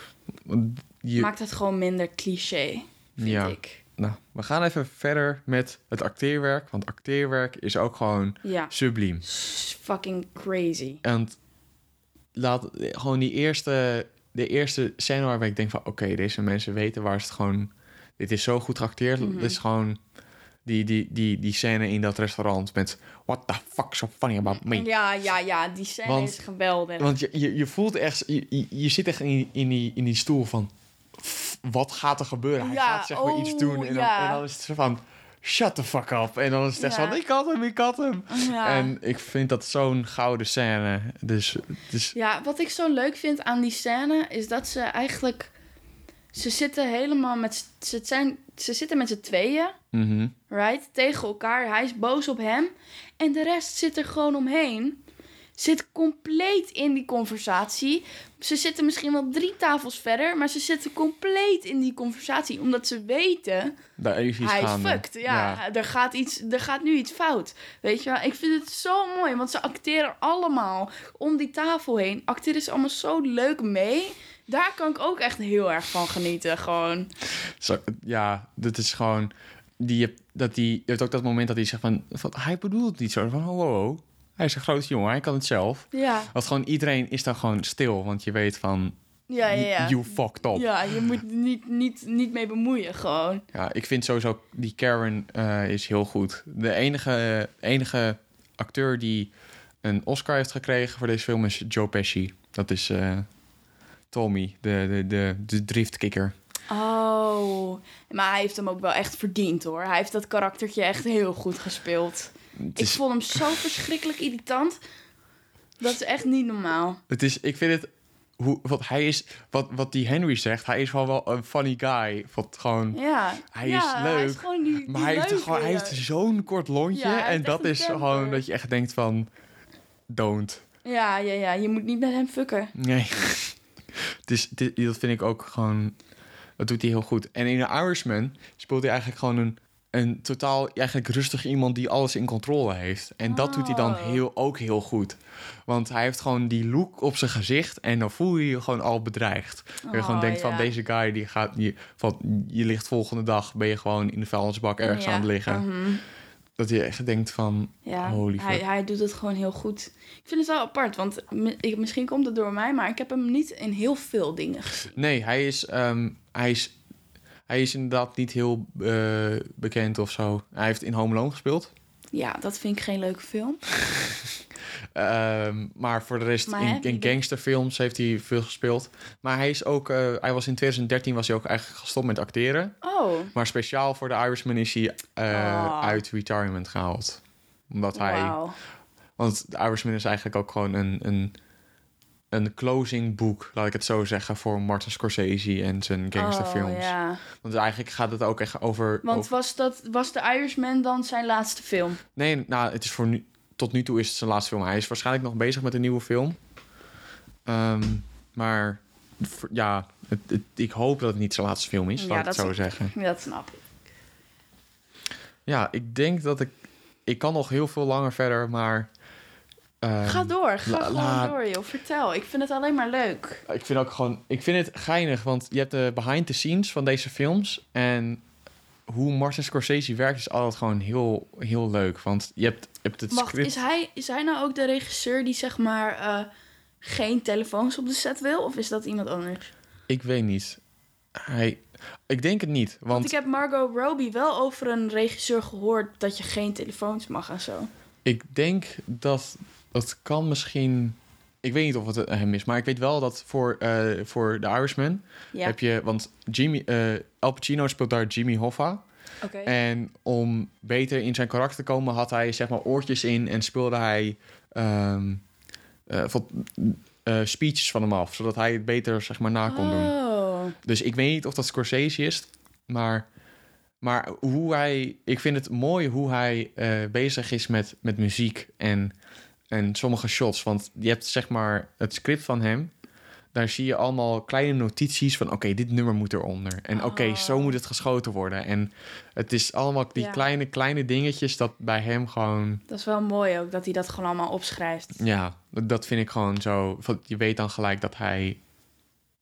Je, Maakt het gewoon minder cliché, vind Ja. ik. nou, we gaan even verder met het acteerwerk. Want acteerwerk is ook gewoon Ja. subliem. Fucking crazy. En laat gewoon die eerste, de eerste scène waarbij ik denk van... oké, deze mensen weten waar ze het gewoon... Dit is zo goed geacteerd. Dit is gewoon die, die, die, die scène in dat restaurant met... What the fuck so funny about me? Ja, ja, ja. Die scène Want- is geweldig. Want je, je, je voelt echt, je, je, je zit echt in, in, die, in die stoel van, "F- wat gaat er gebeuren? Hij Ja, gaat zeg maar iets oh, doen en dan, ja. en dan is het zo van, shut the fuck up. En dan is het echt Ja. van, ik had hem, ik had hem. ja. En ik vind dat zo'n gouden scène. Dus, dus ja, wat ik zo leuk vind aan die scène is dat ze eigenlijk... Ze zitten helemaal met... z'n- Ze, zijn, ze zitten met z'n tweeën, mhm. right? Tegen elkaar. Hij is boos op hem. En de rest zit er gewoon omheen. Zit compleet in die conversatie. Ze zitten misschien wel drie tafels verder, maar ze zitten compleet in die conversatie. Omdat ze weten, daar is iets hij is fucked. Ja, Er, gaat iets, er gaat nu iets fout. Weet je wel? Ik vind het zo mooi, want ze acteren allemaal om die tafel heen. Acteren ze allemaal zo leuk mee. Daar kan ik ook echt heel erg van genieten. Gewoon. Zo, ja, dat is gewoon, die, dat die, je hebt ook dat moment dat hij zegt van, van hij bedoelt het niet zo. Van, oh, oh, oh. Hij is een grote jongen, hij kan het zelf. Ja, Want gewoon iedereen is dan gewoon stil, want je weet van, ja, ja. ja. you fucked up. Ja, je moet niet, niet, niet mee bemoeien, gewoon. Ja, ik vind sowieso die Karen eh, is heel goed. De enige, enige acteur die een Oscar heeft gekregen voor deze film is Joe Pesci. Dat is eh, Tommy, de, de, de, de driftkikker. Oh, maar hij heeft hem ook wel echt verdiend hoor. Hij heeft dat karaktertje echt heel goed gespeeld. Ik is, vond hem zo verschrikkelijk irritant. Dat is echt niet normaal. het is, ik vind het, hoe, wat hij is, wat, wat die Henry zegt, hij is wel wel een funny guy. Wat gewoon, Ja, Hij ja, is Hij leuk, is gewoon die, die maar hij heeft, gewoon, hij heeft zo'n kort lontje Ja, hij en dat is temper. gewoon dat je echt denkt van, don't. Ja, ja, ja. Je moet niet met hem fucken. Nee. het is, dit- dat vind ik ook gewoon... Dat doet hij heel goed. En in The Irishman speelt hij eigenlijk gewoon een, een totaal eigenlijk rustig iemand die alles in controle heeft. En dat doet hij dan Oh. heel, ook heel goed. Want hij heeft gewoon die look op zijn gezicht en dan voel je je gewoon al bedreigd. Dat je gewoon Oh, denkt van deze guy die gaat... Die, van, je ligt volgende dag, ben je gewoon in de vuilnisbak ergens Ja, aan het liggen. mhm. Dat je echt denkt van... Ja, Holy hij, hij doet het gewoon heel goed. Ik vind het wel apart, want ik, misschien komt het door mij, maar ik heb hem niet in heel veel dingen gezien. Nee, hij is, ehm, hij is, hij is inderdaad niet heel eh, bekend of zo. Hij heeft in Home Alone gespeeld. Ja, dat vind ik geen leuke film. Ehm, maar voor de rest, Maar in, in gangsterfilms heeft hij veel gespeeld. Maar hij is ook, eh, hij was in 2013 was hij ook eigenlijk gestopt met acteren. Oh, Maar speciaal voor de Irishman is hij eh, Oh. uit retirement gehaald. Omdat hij, want de Irishman is eigenlijk ook gewoon een, een, een closing boek, laat ik het zo zeggen, voor Martin Scorsese en zijn gangsterfilms. Oh, ja. Want eigenlijk gaat het ook echt over... Want over- was, dat, was The Irishman dan zijn laatste film? Nee, nou, het is voor nu, tot nu toe is het zijn laatste film. Hij is waarschijnlijk nog bezig met een nieuwe film. Ehm, maar ja, het, het- ik hoop dat het niet zijn laatste film is, Ja, laat ik het zo zeggen. Dat snap ik. Ja, ik denk dat ik... Ik kan nog heel veel langer verder, maar... ehm, Ga door, ga la- gewoon la- door, joh. Vertel. Ik vind het alleen maar leuk. Ik vind ook gewoon... Ik vind het geinig, want je hebt de behind the scenes van deze films. En hoe Martin Scorsese werkt is altijd gewoon heel, heel leuk. Want je hebt, je hebt het Wacht, script... is hij, is hij nou ook de regisseur die zeg maar eh, geen telefoons op de set wil? Of is dat iemand anders? Ik weet niet. Hij... Ik denk het niet, Want want... ik heb Margot Robbie wel over een regisseur gehoord dat je geen telefoons mag en zo. Ik denk dat dat kan misschien. Ik weet niet of het hem is, maar ik weet wel dat voor, eh, voor The Irishman Ja, heb je. Want Jimmy, eh Al Pacino speelt daar Jimmy Hoffa. En om beter in zijn karakter te komen, had hij zeg maar oortjes in en speelde hij van, eh, speeches van hem af, zodat hij het beter zeg maar na kon doen. Oh, Dus ik weet niet of dat Scorsese is, maar, maar hoe hij, ik vind het mooi hoe hij bezig is met, met muziek en, en sommige shots. Want je hebt zeg maar het script van hem. Daar zie je allemaal kleine notities van... oké, dit nummer moet eronder. En oké, zo Oh. moet het geschoten worden. En het is allemaal die Ja. kleine, kleine dingetjes... dat bij hem gewoon... dat is wel mooi ook dat hij dat gewoon allemaal opschrijft. Ja, dat vind ik gewoon zo... Je weet dan gelijk dat hij...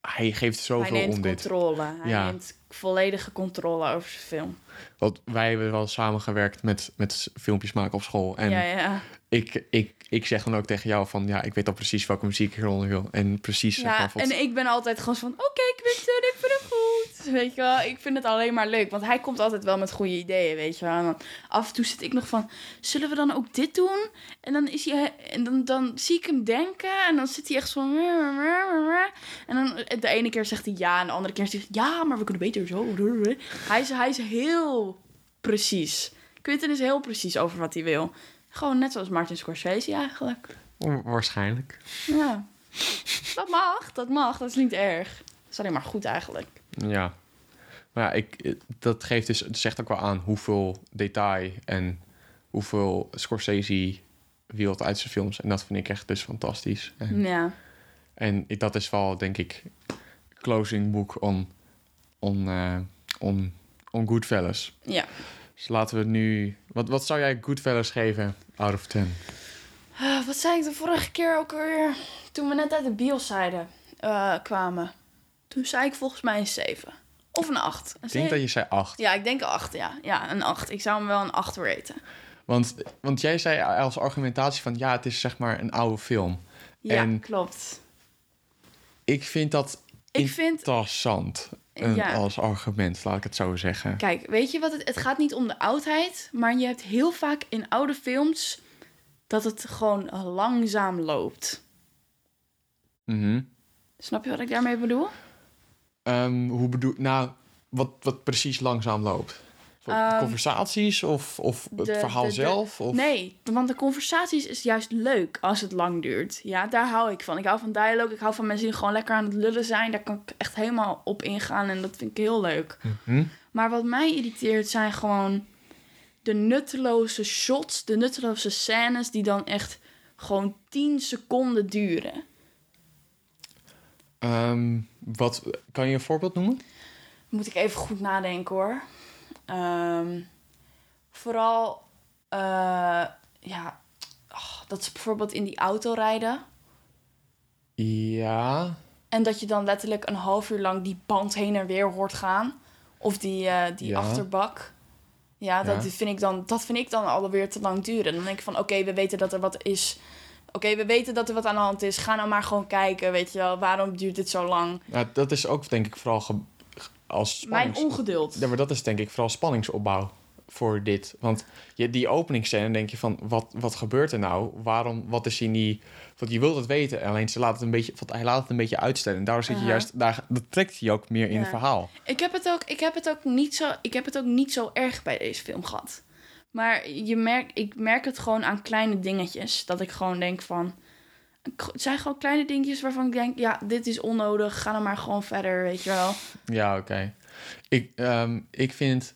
Hij geeft Hij zoveel neemt om dit. controle. Hij Ja. neemt volledige controle over zijn film. Want wij hebben wel samengewerkt met, met filmpjes maken op school. En ja, ja. Ik, ik, ik zeg dan ook tegen jou van... ja, ik weet al precies welke muziek ik eronder wil. En precies zeg Ja, maar... en ik ben altijd gewoon van, oké, Quinten, ik vind het goed. Weet je wel, ik vind het alleen maar leuk. Want hij komt altijd wel met goede ideeën, weet je wel. En dan af en toe zit ik nog van, zullen we dan ook dit doen? En dan, is hij, en dan, dan zie ik hem denken en dan zit hij echt zo van... En dan de ene keer zegt hij ja en de andere keer zegt hij... Ja, maar we kunnen beter zo. Hij is, hij is heel precies. Quinten is heel precies over wat hij wil. Gewoon net zoals Martin Scorsese eigenlijk. Wa- Waarschijnlijk. Ja. Dat mag, dat mag. Dat is niet erg. Dat is alleen maar goed eigenlijk. Ja. Maar ja, ik, eh, dat geeft dus... Het zegt ook wel aan hoeveel detail... en hoeveel Scorsese wilt uit zijn films. En dat vind ik echt dus fantastisch. En, Ja. en dat is wel, denk ik... closing book on... on, eh, on, on Goodfellas. Ja. Dus laten we nu... Wat, wat zou jij Goodfellas geven out of 10? Ah, wat zei ik de vorige keer ook alweer? Toen we net uit de bios zeiden, eh, kwamen. Toen zei ik volgens mij een 7. Of een 8. Een Ik denk dat je zei 8. Ja, ik denk een 8, ja. Ja, een 8. Ik zou hem wel een 8 raten. Want, want jij zei als argumentatie van... ja, het is zeg maar een oude film. Ja, En- klopt. Ik vind dat Ik vind... interessant. Een, Ja. Als argument, laat ik het zo zeggen. Kijk, weet je wat? Het, het gaat niet om de oudheid, maar je hebt heel vaak in oude films dat het gewoon langzaam loopt. Mhm. Snap je wat ik daarmee bedoel? Ehm, hoe bedoel... Nou, wat, wat precies langzaam loopt? Ehm, Conversaties of, of het de- verhaal de- de- zelf? Of... Nee, want de conversaties is juist leuk als het lang duurt. Ja, daar hou ik van. Ik hou van dialoog. Ik hou van mensen die gewoon lekker aan het lullen zijn. Daar kan ik echt helemaal op ingaan en dat vind ik heel leuk. Mhm. Maar wat mij irriteert zijn gewoon de nutteloze shots, de nutteloze scènes die dan echt gewoon 10 seconden duren. Ehm, wat, kan je een voorbeeld noemen? Moet ik even goed nadenken hoor. Ehm, vooral, eh, ja, ach, dat ze bijvoorbeeld in die auto rijden. Ja. En dat je dan letterlijk een half uur lang die band heen en weer hoort gaan. Of die, eh, die Ja. achterbak. Ja, dat, Ja. Vind ik dan, dat vind ik dan alweer te lang duren. Dan denk ik van, oké, we weten dat er wat is. Oké, we weten dat er wat aan de hand is. Ga nou maar gewoon kijken, weet je wel. Waarom duurt dit zo lang? Nou, dat is ook denk ik vooral als Mijn ongeduld. Ja, maar dat is denk ik vooral spanningsopbouw. voor dit. Want je, die openingsscène denk je van, wat, wat gebeurt er nou? Waarom, wat is hij niet... Want je wilt het weten, alleen ze laat het een beetje, want hij laat het een beetje uitstellen. En daardoor zit je juist, daar dat trekt je ook meer in het verhaal. Ik heb het ook, ik heb het ook niet zo, ik heb het ook niet zo erg bij deze film gehad. Maar je merk, ik merk het gewoon aan kleine dingetjes. Dat ik gewoon denk van. Het zijn gewoon kleine dingetjes waarvan ik denk, ja, dit is onnodig. Ga dan maar gewoon verder, weet je wel. Ja, oké. Ik, ehm, ik vind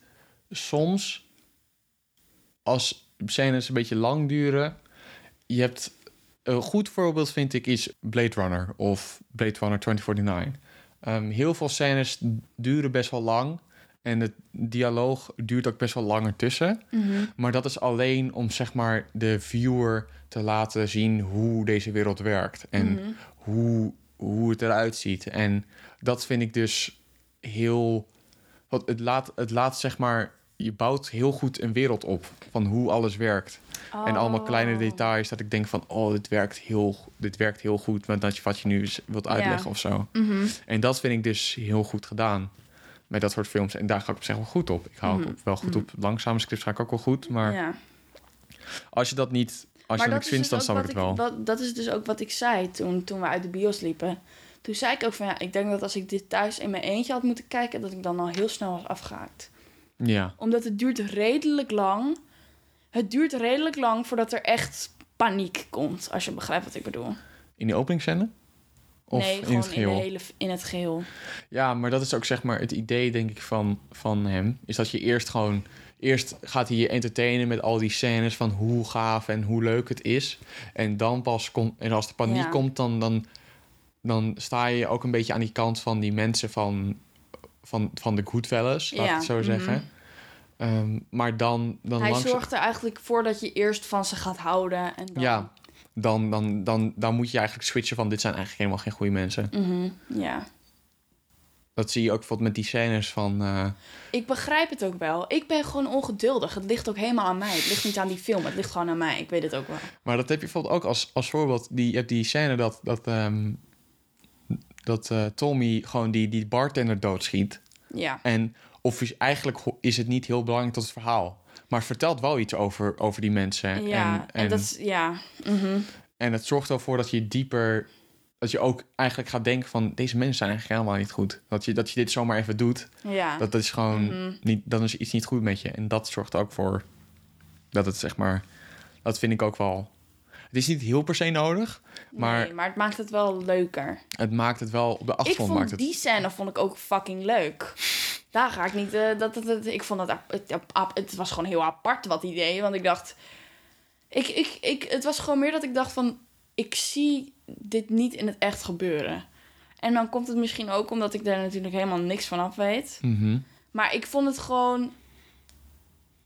soms als scènes een beetje lang duren, je hebt een goed voorbeeld vind ik is Blade Runner of Blade Runner 2049. Ehm, heel veel scènes duren best wel lang en het dialoog duurt ook best wel langer tussen. Maar dat is alleen om zeg maar de viewer te laten zien hoe deze wereld werkt en hoe, hoe het eruit ziet. En dat vind ik dus heel. Want het laat, het laat zeg maar. Je bouwt heel goed een wereld op van hoe alles werkt. En allemaal kleine Oh. details dat ik denk van, oh, dit werkt heel, dit werkt heel goed met dat je wat je nu wilt uitleggen Ja. of zo. Mhm. En dat vind ik dus heel goed gedaan met dat soort films. En daar ga ik op zich wel goed op. Ik hou ook wel goed op langzame scripts, ga ik ook wel goed. Maar Mhm. ja. als je dat niet, als je maar dat dat niks vindt, dus dan snap ik het wel. wat- dat is dus ook wat ik zei toen, toen we uit de bios liepen. Toen zei ik ook van ja, ik denk dat als ik dit thuis in mijn eentje had moeten kijken, dat ik dan al heel snel was afgehaakt. Ja, Omdat het duurt redelijk lang. Het duurt redelijk lang voordat er echt paniek komt, als je begrijpt wat ik bedoel. in die openingsscène? Of nee, in gewoon het geheel? in, de hele, in het geheel. Ja, maar dat is ook zeg maar het idee, denk ik, van, van hem. Is dat je eerst gewoon... Eerst gaat hij je entertainen met al die scènes van hoe gaaf en hoe leuk het is. En dan pas komt... En als de paniek Ja. komt, dan, dan, dan sta je ook een beetje aan die kant van die mensen van, van, van de Goodfellas, laat ik het zo mhm. zeggen. Ehm, maar dan, dan Hij langzaam... zorgt er eigenlijk voor dat je eerst van ze gaat houden. En dan... Ja, dan, dan, dan, dan moet je eigenlijk switchen van... dit zijn eigenlijk helemaal geen goede mensen. Mhm, ja. Dat zie je ook bijvoorbeeld met die scènes van... eh, Ik begrijp het ook wel. Ik ben gewoon ongeduldig. Het ligt ook helemaal aan mij. Het ligt niet aan die film. Het ligt gewoon aan mij. Ik weet het ook wel. Maar dat heb je bijvoorbeeld ook als, als voorbeeld. Die, je hebt die scène dat, dat, ehm, dat eh, Tommy gewoon die, die bartender doodschiet. Ja. En of is, eigenlijk is het niet heel belangrijk tot het verhaal. Maar het vertelt wel iets over, over die mensen. Ja, en, en, en, dat is... Ja. mhm. en het zorgt ervoor dat je dieper... Dat je ook eigenlijk gaat denken van... Deze mensen zijn eigenlijk helemaal niet goed. Dat je, dat je dit zomaar even doet. Ja. Dat, dat is gewoon Mhm. niet... Dan is iets niet goed met je. En dat zorgt ook voor... Dat het zeg maar... Dat vind ik ook wel... Het is niet heel per se nodig. Maar Nee, maar het maakt het wel leuker. het maakt het wel... Op de achtergrond maakt vond het... die scène vond ik ook fucking leuk. Daar ga ik niet... eh, dat, dat, dat- ik vond dat... Het, het was gewoon heel apart wat hij deed. Want ik dacht... Ik, ik, ik, het was gewoon meer dat ik dacht van... Ik zie dit niet in het echt gebeuren. En dan komt het misschien ook omdat ik daar natuurlijk helemaal niks van af weet. Mhm. Maar ik vond het gewoon...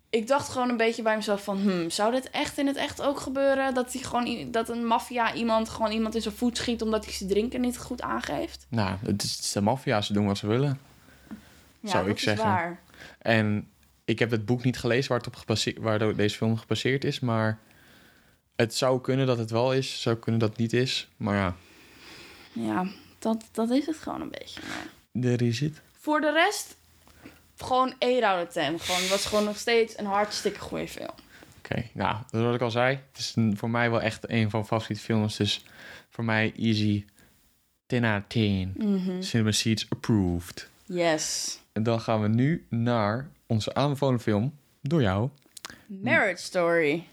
Ik dacht gewoon een beetje bij mezelf van... Hmm, zou dit echt in het echt ook gebeuren? Dat, hij gewoon, dat een maffia iemand gewoon iemand in zijn voet schiet... omdat hij zijn drinken niet goed aangeeft? Nou, het is de maffia. Ze doen wat ze willen. Ja, Zou ik zeggen. waar. En ik heb het boek niet gelezen waar het op gebaseerd, waar deze film gebaseerd is. Maar het zou kunnen dat het wel is. zou kunnen dat het niet is. Maar ja, Ja, dat, dat is het gewoon een beetje. Maar there is it. voor de rest, gewoon 1 out of 10. Gewoon, het was gewoon nog steeds een hartstikke goede film. Oké, nou, dat wat ik al zei. Het is een- voor mij wel echt een van mijn favoriete films. Dus voor mij easy 10 out of 10. Mhm. Cinema Seats approved. Yes. En dan gaan we nu naar onze aanbevolen film door jou. Marriage Story.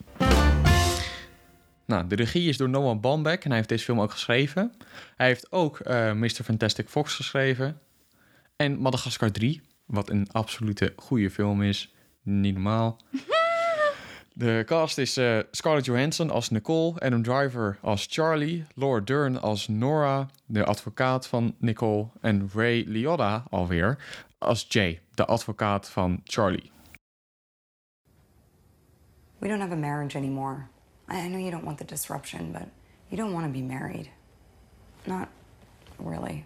Nou, de regie is door Noah Baumbach en hij heeft deze film ook geschreven. Hij heeft ook eh Mr. Fantastic Fox geschreven. En Madagascar 3, wat een absolute goede film is. Niet normaal. De cast is eh, Scarlett Johansson als Nicole, Adam Driver als Charlie, Laura Dern als Nora, de advocaat van Nicole, en Ray Liotta alweer als Jay, de advocaat van Charlie. We don't have a marriage anymore. I I know you don't want the disruption, but you don't want to be married. Not really.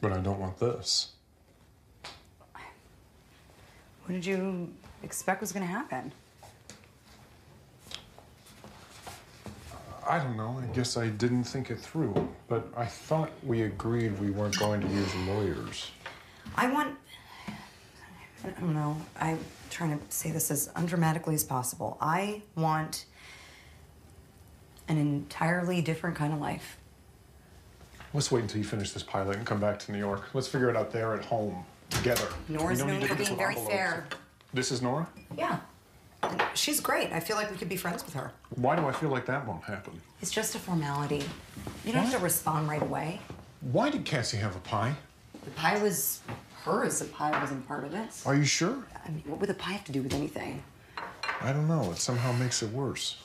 But I don't want this. What did you expect was going to happen? I don't know. I guess I didn't think it through. But I thought we agreed we weren't going to use lawyers. I want. I don't know. I'm trying to say this as undramatically as possible. I want an entirely different kind of life. Let's wait until you finish this pilot and come back to New York. Let's figure it out there at home together. Nora's known for being very fair. This is Nora? Yeah. She's great. I feel like we could be friends with her. Why do I feel like that won't happen? It's just a formality. You don't have to respond right away. Why did Cassie have a pie? The pie was hers. The pie wasn't part of it. Are you sure? I mean, what would the pie have to do with anything? I don't know. It somehow makes it worse.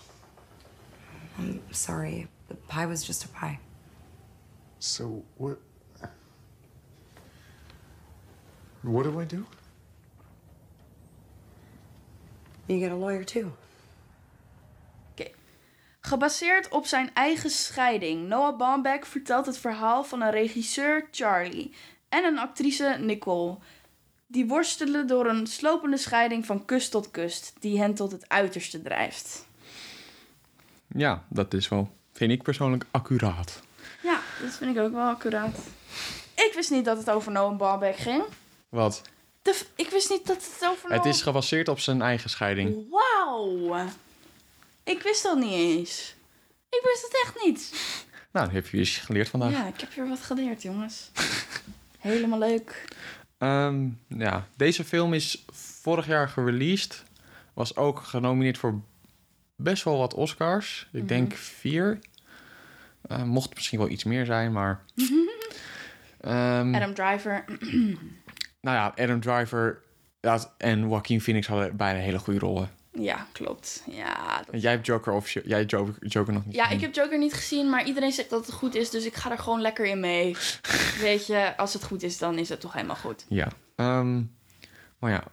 I'm sorry. The pie was just a pie. So what? What do I do? You get a lawyer too. Oké. Gebaseerd op zijn eigen scheiding, Noah Baumbach vertelt het verhaal van een regisseur, Charlie, en een actrice, Nicole. Die worstelen door een slopende scheiding van kust tot kust, die hen tot het uiterste drijft. Ja, dat is wel, vind ik persoonlijk, accuraat. Ja, dat vind ik ook wel accuraat. Ik wist niet dat het over Noah Baumbach ging. Wat? De ik wist niet dat het over. Het is gebaseerd op zijn eigen scheiding. Wauw! Ik wist dat niet eens. Ik wist het echt niet. Nou, heb je eens geleerd vandaag. Ja, ik heb weer wat geleerd, jongens. Helemaal leuk. Ehm, ja, deze film is vorig jaar gereleased. Was ook genomineerd voor best wel wat Oscars. Ik denk vier. Eh, mocht misschien wel iets meer zijn, maar... Ehm, Adam Driver. nou ja, Adam Driver ja, en Joaquin Phoenix hadden bijna hele goede rollen. Ja, klopt. Ja, dat- En jij hebt Joker of jij Joker, Joker nog niet ja, gezien. ik heb Joker niet gezien, maar iedereen zegt dat het goed is, dus ik ga er gewoon lekker in mee. Weet je, als het goed is, dan is het toch helemaal goed. Ja. Ehm, maar ja.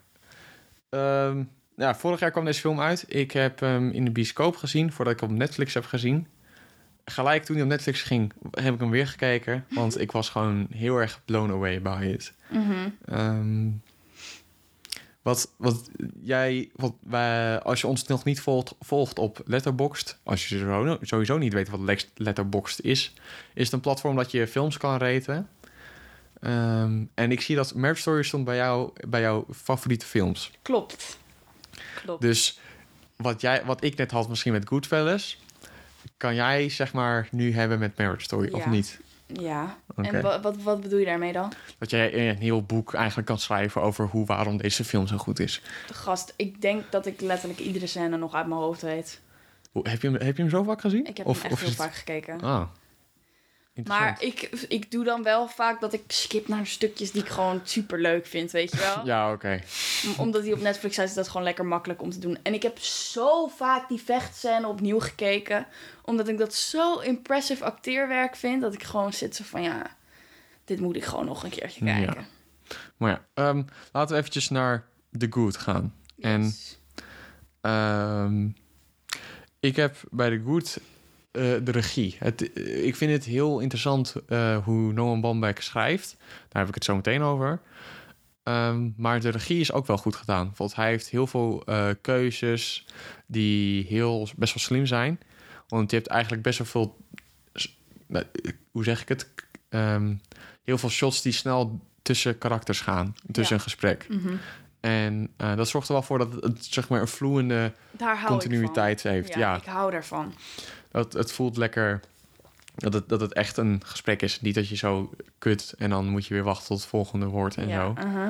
Ehm, ja, vorig jaar kwam deze film uit. Ik heb hem in de bioscoop gezien, voordat ik hem op Netflix heb gezien. Gelijk toen hij op Netflix ging, heb ik hem weer gekeken. Want ik was gewoon heel erg blown away by it. Ehm, wat, wat jij, wat wij, als je ons nog niet volgt, volgt op Letterboxd, als je sowieso- sowieso niet weet wat Letterboxd is, is het een platform dat je films kan raten. Ehm, en ik zie dat Marriage Story stond bij jou, bij jouw favoriete films. Klopt. Klopt. Dus wat, jij, wat ik net had misschien met Goodfellas, kan jij zeg maar nu hebben met Marriage Story, of niet? Ja. En wa- wat, wat bedoel je daarmee dan? Dat jij een heel boek eigenlijk kan schrijven over hoe, waarom deze film zo goed is. Gast, ik denk dat ik letterlijk iedere scène nog uit mijn hoofd weet. Heb je hem, heb je hem zo vaak gezien? Ik heb Of- hem echt heel het- vaak gekeken. Ah. Maar ik, ik doe dan wel vaak dat ik skip naar stukjes die ik gewoon super leuk vind, weet je wel? Ja, oké. Om- Omdat die op Netflix zijn, is dat gewoon lekker makkelijk om te doen. En ik heb zo vaak die vechtscène opnieuw gekeken. Omdat ik dat zo impressive acteerwerk vind. Dat ik gewoon zit zo van ja, dit moet ik gewoon nog een keertje Ja. kijken. Maar ja, ehm, laten we eventjes naar The Good gaan. En Yes. Ehm, ik heb bij The Good de regie. Het, eh, ik vind het heel interessant eh, hoe Noah Baumbach schrijft. Daar heb ik het zo meteen over. Ehm, maar de regie is ook wel goed gedaan. Bijvoorbeeld, hij heeft heel veel eh, keuzes die heel, best wel slim zijn. Want je hebt eigenlijk best wel veel... nou, eh, hoe zeg ik het? Ehm, heel veel shots die snel tussen karakters gaan. Tussen Ja. een gesprek. En eh, dat zorgt er wel voor dat het zeg maar een vloeiende continuïteit heeft. Ja, Ja, ik hou daarvan. Dat, het voelt lekker dat het, dat het echt een gesprek is. Niet dat je zo kut en dan moet je weer wachten tot het volgende woord en ja, zo. uh-huh.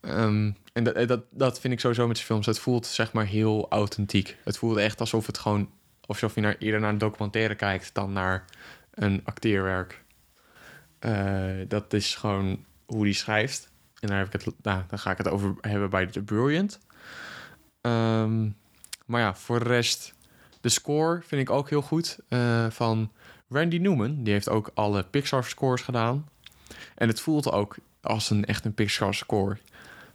Ehm, en dat, dat, dat vind ik sowieso met zijn films. Het voelt zeg maar heel authentiek. Het voelt echt alsof het gewoon... Alsof je naar, eerder naar een documentaire kijkt dan naar een acteerwerk. Eh, dat is gewoon hoe die schrijft. En daar, heb ik het, nou, dan ga ik het over hebben bij The Brilliant. Ehm, maar ja, voor de rest... De score vind ik ook heel goed. eh, van Randy Newman. Die heeft ook alle Pixar scores gedaan. En het voelt ook als een echt een Pixar score.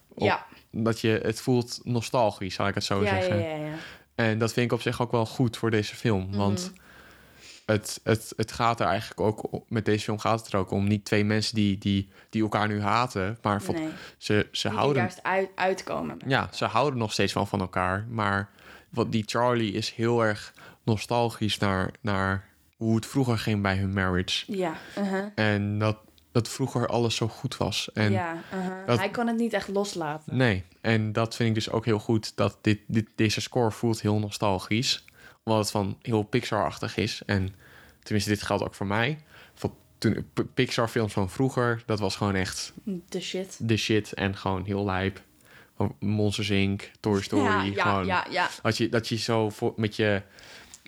Op- Ja. Dat je, het voelt nostalgisch, zal ik het zo Ja, zeggen. ja, ja. En dat vind ik op zich ook wel goed voor deze film. Mhm. Want het, het, het gaat er eigenlijk ook... Met deze film gaat het er ook om niet twee mensen die, die, die elkaar nu haten. Maar van- Nee, ze, ze die houden... juist uit, uitkomen. Ja, ze houden nog steeds wel van elkaar. Maar wat die Charlie is heel erg nostalgisch naar, naar hoe het vroeger ging bij hun marriage. Ja, uh-huh. En dat, dat vroeger alles zo goed was. En ja, uh-huh. dat- hij kan het niet echt loslaten. Nee, en dat vind ik dus ook heel goed. Dat dit, dit, deze score voelt heel nostalgisch. Omdat het van heel Pixar-achtig is. En tenminste, dit geldt ook voor mij. Van toen Pixar-films van vroeger, dat was gewoon echt De shit. de shit. En gewoon heel lijp. Van Monsters Inc., Toy Story. Ja, ja, gewoon, ja, ja. Dat, je, dat je zo voor, met je...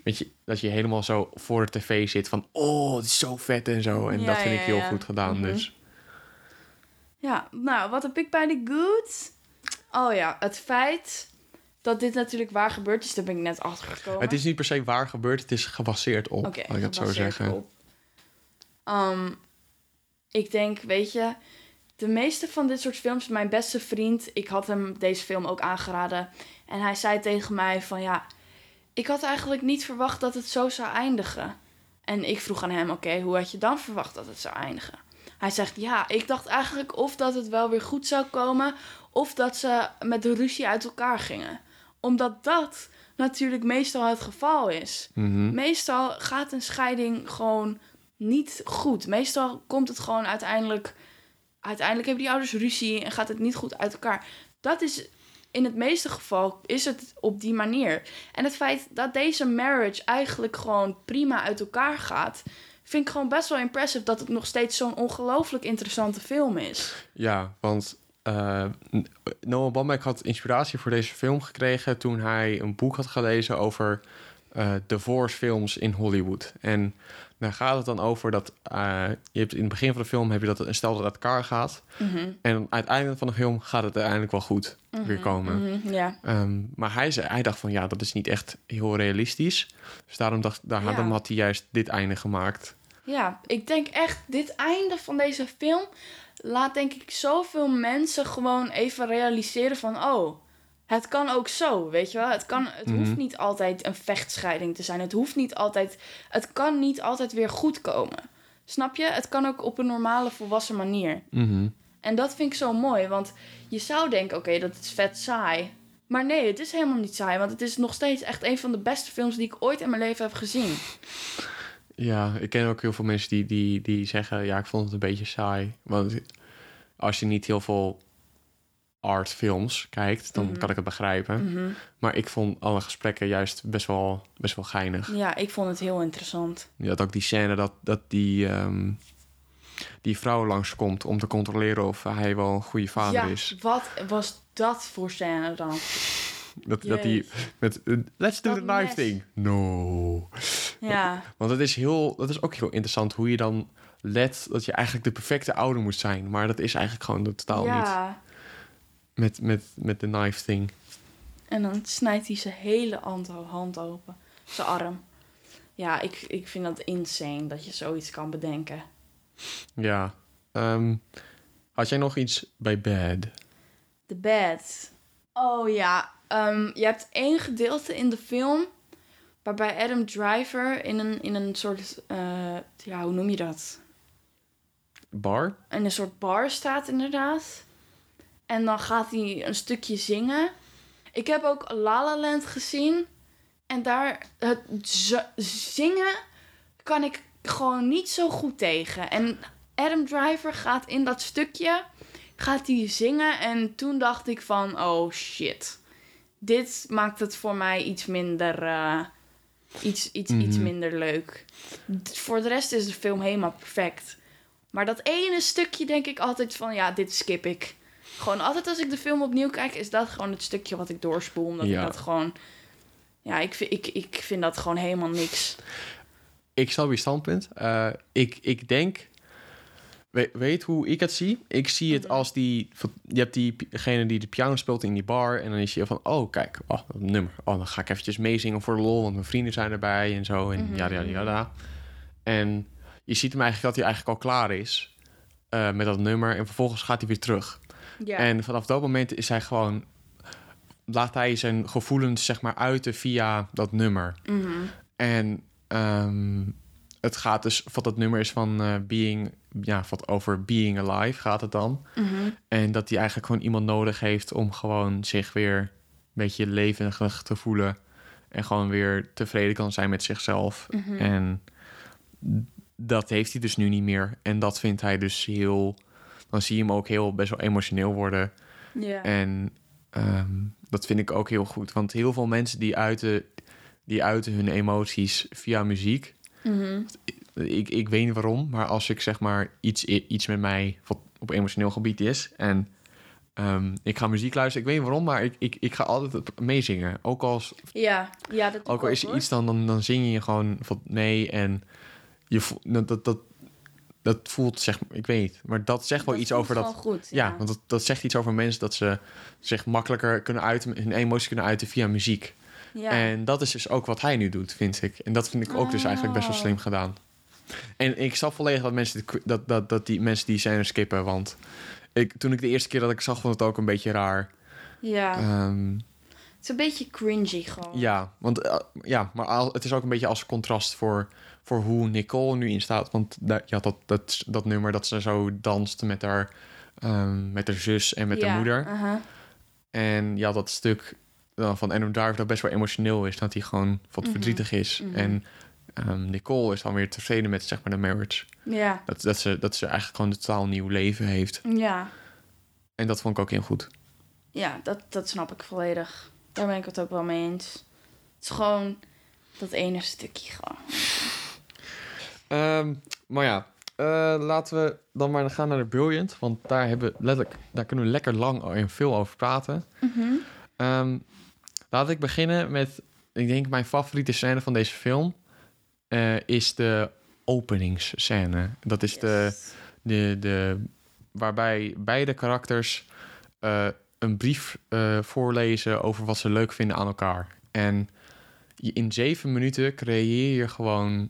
Met je, dat je helemaal zo voor de tv zit van... Oh, het is zo vet en zo. En Ja, dat vind ja, ik heel ja. goed gedaan. Mhm. Dus Ja, nou, wat heb ik bij de good? Oh ja, het feit dat dit natuurlijk waar gebeurd is, daar ben ik net achter gekomen. het is niet per se waar gebeurd. Het is gebaseerd op, Oké, laat ik het zo zeggen. op. Ehm, ik denk, weet je, de meeste van dit soort films, mijn beste vriend, ik had hem deze film ook aangeraden. En hij zei tegen mij van ja, ik had eigenlijk niet verwacht dat het zo zou eindigen. En ik vroeg aan hem, oké, hoe had je dan verwacht dat het zou eindigen? Hij zegt, ja, ik dacht eigenlijk of dat het wel weer goed zou komen, of dat ze met de ruzie uit elkaar gingen. Omdat dat natuurlijk meestal het geval is. Mhm. Meestal gaat een scheiding gewoon niet goed. Meestal komt het gewoon uiteindelijk. Uiteindelijk hebben die ouders ruzie en gaat het niet goed uit elkaar. Dat is in het meeste geval is het op die manier. En het feit dat deze marriage eigenlijk gewoon prima uit elkaar gaat, vind ik gewoon best wel impressive dat het nog steeds zo'n ongelooflijk interessante film is. Ja, want eh, Noah Baumbach had inspiratie voor deze film gekregen toen hij een boek had gelezen over eh divorce films in Hollywood. En daar gaat het dan over dat eh, je hebt in het begin van de film heb je dat een stel dat uit elkaar gaat. En aan het einde van de film gaat het uiteindelijk wel goed weer komen. Mhm. Ehm, maar hij, zei, hij dacht van ja, dat is niet echt heel realistisch. Dus daarom, dacht, daar, Ja. had hij juist dit einde gemaakt. Ja, ik denk echt, dit einde van deze film laat denk ik zoveel mensen gewoon even realiseren van, oh, het kan ook zo, weet je wel? Het, kan, het hoeft niet altijd een vechtscheiding te zijn. Het hoeft niet altijd, het kan niet altijd weer goed komen. Snap je? Het kan ook op een normale volwassen manier. Mhm. En dat vind ik zo mooi, want je zou denken, oké, dat is vet saai. Maar nee, het is helemaal niet saai, want het is nog steeds echt een van de beste films die ik ooit in mijn leven heb gezien. Ja, ik ken ook heel veel mensen die, die, die zeggen... ja, ik vond het een beetje saai. Want als je niet heel veel artfilms kijkt... dan kan ik het begrijpen. Maar ik vond alle gesprekken juist best wel, best wel geinig. Ja, ik vond het heel interessant. Je had ook die scène dat, dat die, ehm, die vrouw langskomt... om te controleren of hij wel een goede vader ja, is. wat was dat voor scène dan? Dat, dat die met... eh, let's do Dat the knife mes. thing. No. Ja, Want het is, heel, dat is ook heel interessant hoe je dan let dat je eigenlijk de perfecte ouder moet zijn. Maar dat is eigenlijk gewoon totaal niet. Met, met, met de knife thing. En dan snijdt hij zijn hele hand, hand open. Zijn arm. Ja, ik, ik vind dat insane dat je zoiets kan bedenken. Ja. Ehm, had jij nog iets bij Bad? The Bad. Oh ja, ehm, je hebt één gedeelte in de film... waarbij Adam Driver in een, in een soort... eh, ja, hoe noem je dat? Bar? in een soort bar staat, inderdaad. En dan gaat hij een stukje zingen. Ik heb ook La La Land gezien. En daar, het zingen kan ik gewoon niet zo goed tegen. En Adam Driver gaat in dat stukje, gaat hij zingen. En toen dacht ik van, oh shit. Dit maakt het voor mij iets minder, eh, iets, iets, iets Mhm. minder leuk. Voor de rest is de film helemaal perfect. Maar dat ene stukje denk ik altijd van, ja, dit skip ik. Gewoon altijd als ik de film opnieuw kijk, is dat gewoon het stukje wat ik doorspoel. Omdat Ja. ik dat gewoon... Ja, ik, vind- ik, ik vind dat gewoon helemaal niks. Ik snap je standpunt. Eh, ik, ik denk... We, weet hoe ik het zie? Ik zie het als die... Je hebt diegene die de piano speelt in die bar... en dan is je van, oh, kijk, oh, dat nummer. Oh, dan ga ik eventjes meezingen voor de lol... want mijn vrienden zijn erbij en zo. En ja, ja, ja, ja. En je ziet hem eigenlijk dat hij eigenlijk al klaar is... eh, met dat nummer. En vervolgens gaat hij weer terug. Ja. En vanaf dat moment is hij gewoon... Laat hij zijn gevoelens, zeg maar, uiten via dat nummer. Mhm. En ehm, het gaat dus... Wat dat nummer is van eh, Being... Ja, wat over Being Alive gaat het dan. Mhm. En dat hij eigenlijk gewoon iemand nodig heeft... om gewoon zich weer een beetje levendig te voelen. En gewoon weer tevreden kan zijn met zichzelf. Mhm. En dat heeft hij dus nu niet meer. En dat vindt hij dus heel... Dan zie je hem ook heel best wel emotioneel worden. Ja. En ehm, dat vind ik ook heel goed. Want heel veel mensen die uiten, die uiten hun emoties via muziek. Mhm. Ik, ik weet niet waarom, maar als ik zeg maar iets, iets met mij wat op emotioneel gebied is en ehm, ik ga muziek luisteren, ik weet niet waarom, maar ik, ik, ik ga altijd meezingen. Ook, als, Ja, ja, dat ook al is er iets dan, dan, dan zing je gewoon wat mee en je dat, dat, dat voelt, zeg ik weet niet, maar dat zegt wel Dat iets over dat. goed, ja, ja. want dat, dat zegt iets over mensen dat ze zich makkelijker kunnen uiten, hun emoties kunnen uiten via muziek. Ja. En dat is dus ook wat hij nu doet, vind ik. En dat vind ik ook dus eigenlijk best wel Oh. slim gedaan. En ik snap volledig dat mensen dat, dat, dat die mensen die scène skippen. Want ik, toen ik de eerste keer dat ik zag, vond het ook een beetje raar. ja. Ehm, het is een beetje cringy gewoon. ja, want eh, ja, maar al- het is ook een beetje als contrast voor, voor hoe Nicole nu in staat. Want daar, je had dat, dat, dat nummer dat ze zo danst met haar, ehm, met haar zus en met Ja, haar moeder. aha. En ja, dat stuk dan van Adam Driver dat best wel emotioneel is. Dat hij gewoon wat Mhm. verdrietig is. Mhm. En ehm, Nicole is dan weer tevreden met zeg maar de marriage. Ja. Dat, dat, ze, dat ze eigenlijk gewoon een totaal nieuw leven heeft. Ja. En dat vond ik ook heel goed. Ja, dat, dat snap ik volledig. Daar ben ik het ook wel mee eens. Het is gewoon dat ene stukje gewoon. Ehm, maar ja, eh, laten we dan maar gaan naar de Brilliant. Want daar, hebben we letterlijk, daar kunnen we lekker lang en veel over praten. Mhm. Ehm, laat ik beginnen met, ik denk mijn favoriete scène van deze film eh, is de openingsscène. Dat is de, de, de, waarbij beide karakters eh, een brief voorlezen over wat ze leuk vinden aan elkaar. En in zeven minuten creëer je gewoon...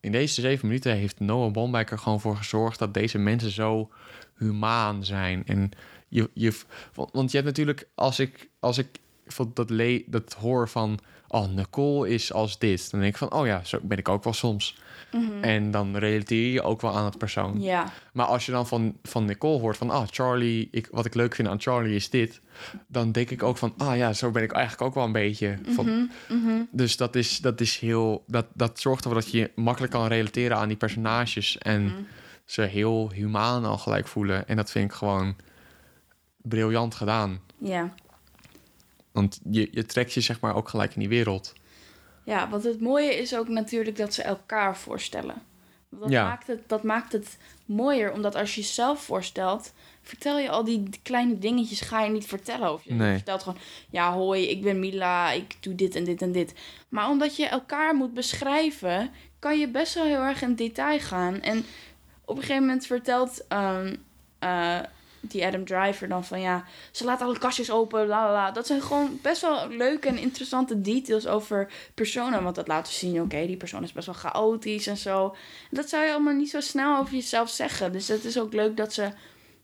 In deze zeven minuten heeft Noah Baumbach er gewoon voor gezorgd... dat deze mensen zo humaan zijn. En je, je, want je hebt natuurlijk, als ik, als ik van dat, le, dat hoor van... Oh, Nicole is als dit. Dan denk ik van, oh ja, zo ben ik ook wel soms. Mhm. En dan relateer je ook wel aan het persoon. Ja. Maar als je dan van, van Nicole hoort van... Ah, Charlie, ik, wat ik leuk vind aan Charlie is dit. Dan denk ik ook van... Ah ja, zo ben ik eigenlijk ook wel een beetje. Van, Mhm, mhm. Dus dat is, dat is heel... Dat, dat zorgt ervoor dat je makkelijk kan relateren aan die personages. En ze heel humaan al gelijk voelen. En dat vind ik gewoon briljant gedaan. Ja. Want je, je trekt je zeg maar ook gelijk in die wereld. Ja, want het mooie is ook natuurlijk dat ze elkaar voorstellen. Dat, Ja. maakt het, dat maakt het mooier, omdat als je jezelf voorstelt, vertel je al die kleine dingetjes, ga je niet vertellen over je. Nee. Vertelt gewoon, ja hoi, ik ben Mila, ik doe dit en dit en dit. Maar omdat je elkaar moet beschrijven, kan je best wel heel erg in detail gaan. En op een gegeven moment vertelt ehm, eh, die Adam Driver dan van ja, ze laat alle kastjes open, la la la. Dat zijn gewoon best wel leuke en interessante details over personen. Want dat laat dus zien, oké, die persoon is best wel chaotisch en zo. Dat zou je allemaal niet zo snel over jezelf zeggen. Dus het is ook leuk dat ze,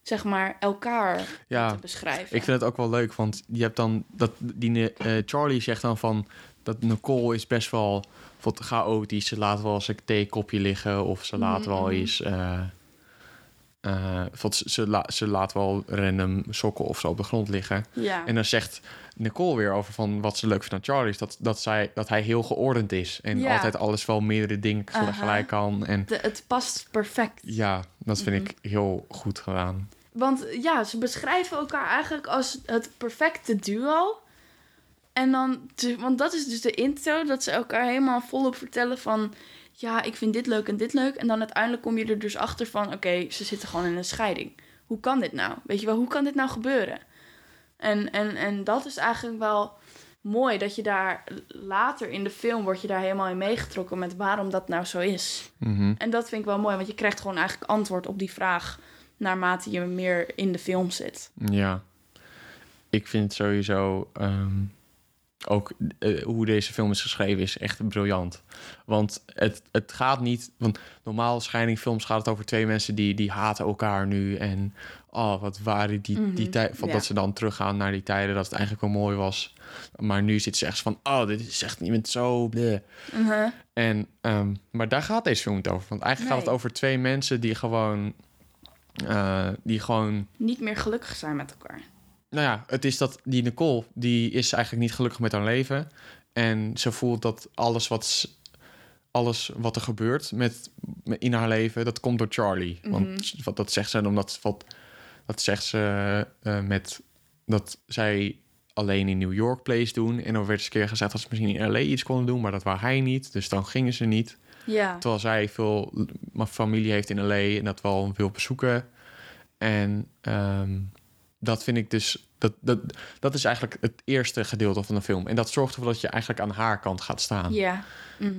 zeg maar, elkaar Ja, beschrijven. ik vind het ook wel leuk, want je hebt dan dat die eh, Charlie zegt dan van dat Nicole is best wel wat chaotisch. Ze laat wel eens een theekopje liggen of ze laat Mhm, wel eens. eh, eh, wat ze, ze, la- ze laat wel random sokken of zo op de grond liggen. Ja. En dan zegt Nicole weer over van wat ze leuk vindt aan Charlie is dat, dat, zij, dat hij heel geordend is en Ja. altijd alles wel meerdere dingen Aha. gelijk kan. En De- het past perfect. ja, dat vind Mhm. ik heel goed gedaan. Want ja, ze beschrijven elkaar eigenlijk als het perfecte duo. En dan, want dat is dus de intro, dat ze elkaar helemaal volop vertellen van... Ja, ik vind dit leuk en dit leuk. En dan uiteindelijk kom je er dus achter van... Oké, ze zitten gewoon in een scheiding. Hoe kan dit nou? Weet je wel, hoe kan dit nou gebeuren? En, en, en dat is eigenlijk wel mooi. Dat je daar later in de film wordt je daar helemaal in meegetrokken... met waarom dat nou zo is. Mhm. En dat vind ik wel mooi, want je krijgt gewoon eigenlijk antwoord op die vraag naarmate je meer in de film zit. Ja, ik vind sowieso ehm, ook eh, hoe deze film is geschreven is echt briljant. Want het, het gaat niet, want normaal scheidingfilms gaat het over twee mensen die, die haten elkaar nu en oh wat waren die, die Mhm, tijd, van ja. dat ze dan teruggaan naar die tijden dat het eigenlijk wel mooi was. Maar nu zit ze echt van, oh dit is echt, bent zo bleh. Mhm. En, ehm, maar daar gaat deze film niet over. Want eigenlijk gaat het over twee mensen die gewoon, eh, die gewoon Niet meer gelukkig zijn met elkaar. Nou ja, het is dat die Nicole, die is eigenlijk niet gelukkig met haar leven. En ze voelt dat alles wat, alles wat er gebeurt met, in haar leven, dat komt door Charlie. Want wat, dat zegt ze omdat wat, dat zegt ze eh, met dat zij alleen in New York plays doen. En dan werd eens een keer gezegd dat ze misschien in LA iets konden doen, maar dat wou hij niet. Dus dan gingen ze niet. Ja. Terwijl zij veel familie heeft in LA en dat wel wil bezoeken. En ehm, dat vind ik dus. Dat, dat, dat is eigenlijk het eerste gedeelte van de film. En dat zorgt ervoor dat je eigenlijk aan haar kant gaat staan. Ja.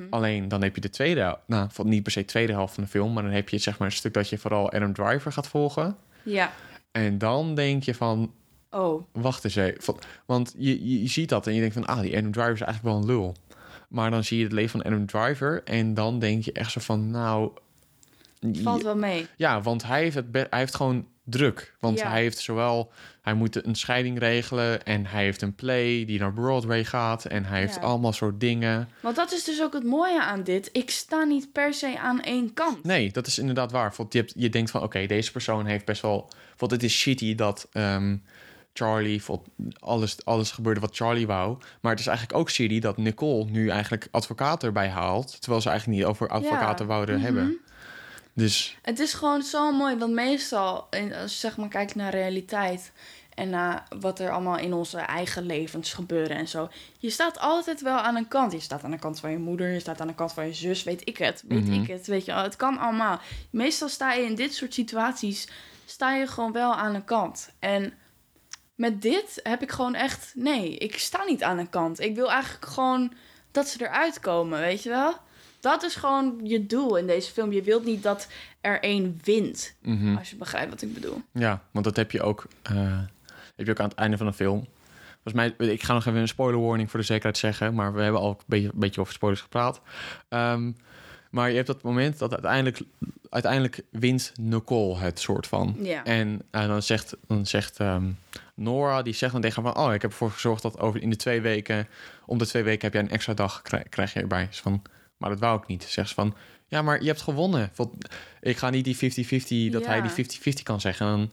Alleen dan heb je de tweede, nou, van niet per se de tweede helft van de film, maar dan heb je zeg maar een stuk dat je vooral Adam Driver gaat volgen. Ja. En dan denk je van, Oh. wacht eens even. Want je, je, je ziet dat en je denkt van, ah, die Adam Driver is eigenlijk wel een lul. Maar dan zie je het leven van Adam Driver en dan denk je echt zo van, nou... Valt wel mee. Ja, want hij heeft, het hij heeft gewoon druk. Want Ja. hij heeft zowel... Hij moet een scheiding regelen en hij heeft een play die naar Broadway gaat. En hij heeft Ja. allemaal soort dingen. Want dat is dus ook het mooie aan dit. Ik sta niet per se aan één kant. Nee, dat is inderdaad waar. Want je, hebt, je denkt van, oké, deze persoon heeft best wel... Want het is shitty dat ehm, Charlie... Alles, alles gebeurde wat Charlie wou. Maar het is eigenlijk ook shitty dat Nicole nu eigenlijk advocaat erbij haalt... terwijl ze eigenlijk niet over advocaten Ja. wouden Mhm. hebben. Dus Het is gewoon zo mooi, want meestal, als je zeg maar kijkt naar realiteit en naar wat er allemaal in onze eigen levens gebeuren en zo. Je staat altijd wel aan een kant. Je staat aan de kant van je moeder, je staat aan de kant van je zus, weet ik het, weet Mhm. ik het, weet je. Het kan allemaal. Meestal sta je in dit soort situaties, sta je gewoon wel aan een kant. En met dit heb ik gewoon echt, nee, ik sta niet aan een kant. Ik wil eigenlijk gewoon dat ze eruit komen, weet je wel. Dat is gewoon je doel in deze film. Je wilt niet dat er één wint. mhm. Als je begrijpt wat ik bedoel. ja, want dat heb je ook... eh, heb je ook aan het einde van de film. Volgens mij, ik ga nog even een spoiler warning voor de zekerheid zeggen... maar we hebben al een beetje, een beetje over spoilers gepraat. Ehm, maar je hebt dat moment dat uiteindelijk, uiteindelijk wint Nicole het soort van. Ja. En eh, dan zegt, dan zegt ehm, Nora, die zegt dan tegen haar van... oh, ik heb ervoor gezorgd dat over in de twee weken... om de twee weken heb jij een extra dag, krijg, krijg je erbij. Dus van, maar dat wou ik niet. Zegt ze van, ja, maar je hebt gewonnen. Ik ga niet die 50-50, dat Ja. hij die 50-50 kan zeggen. En,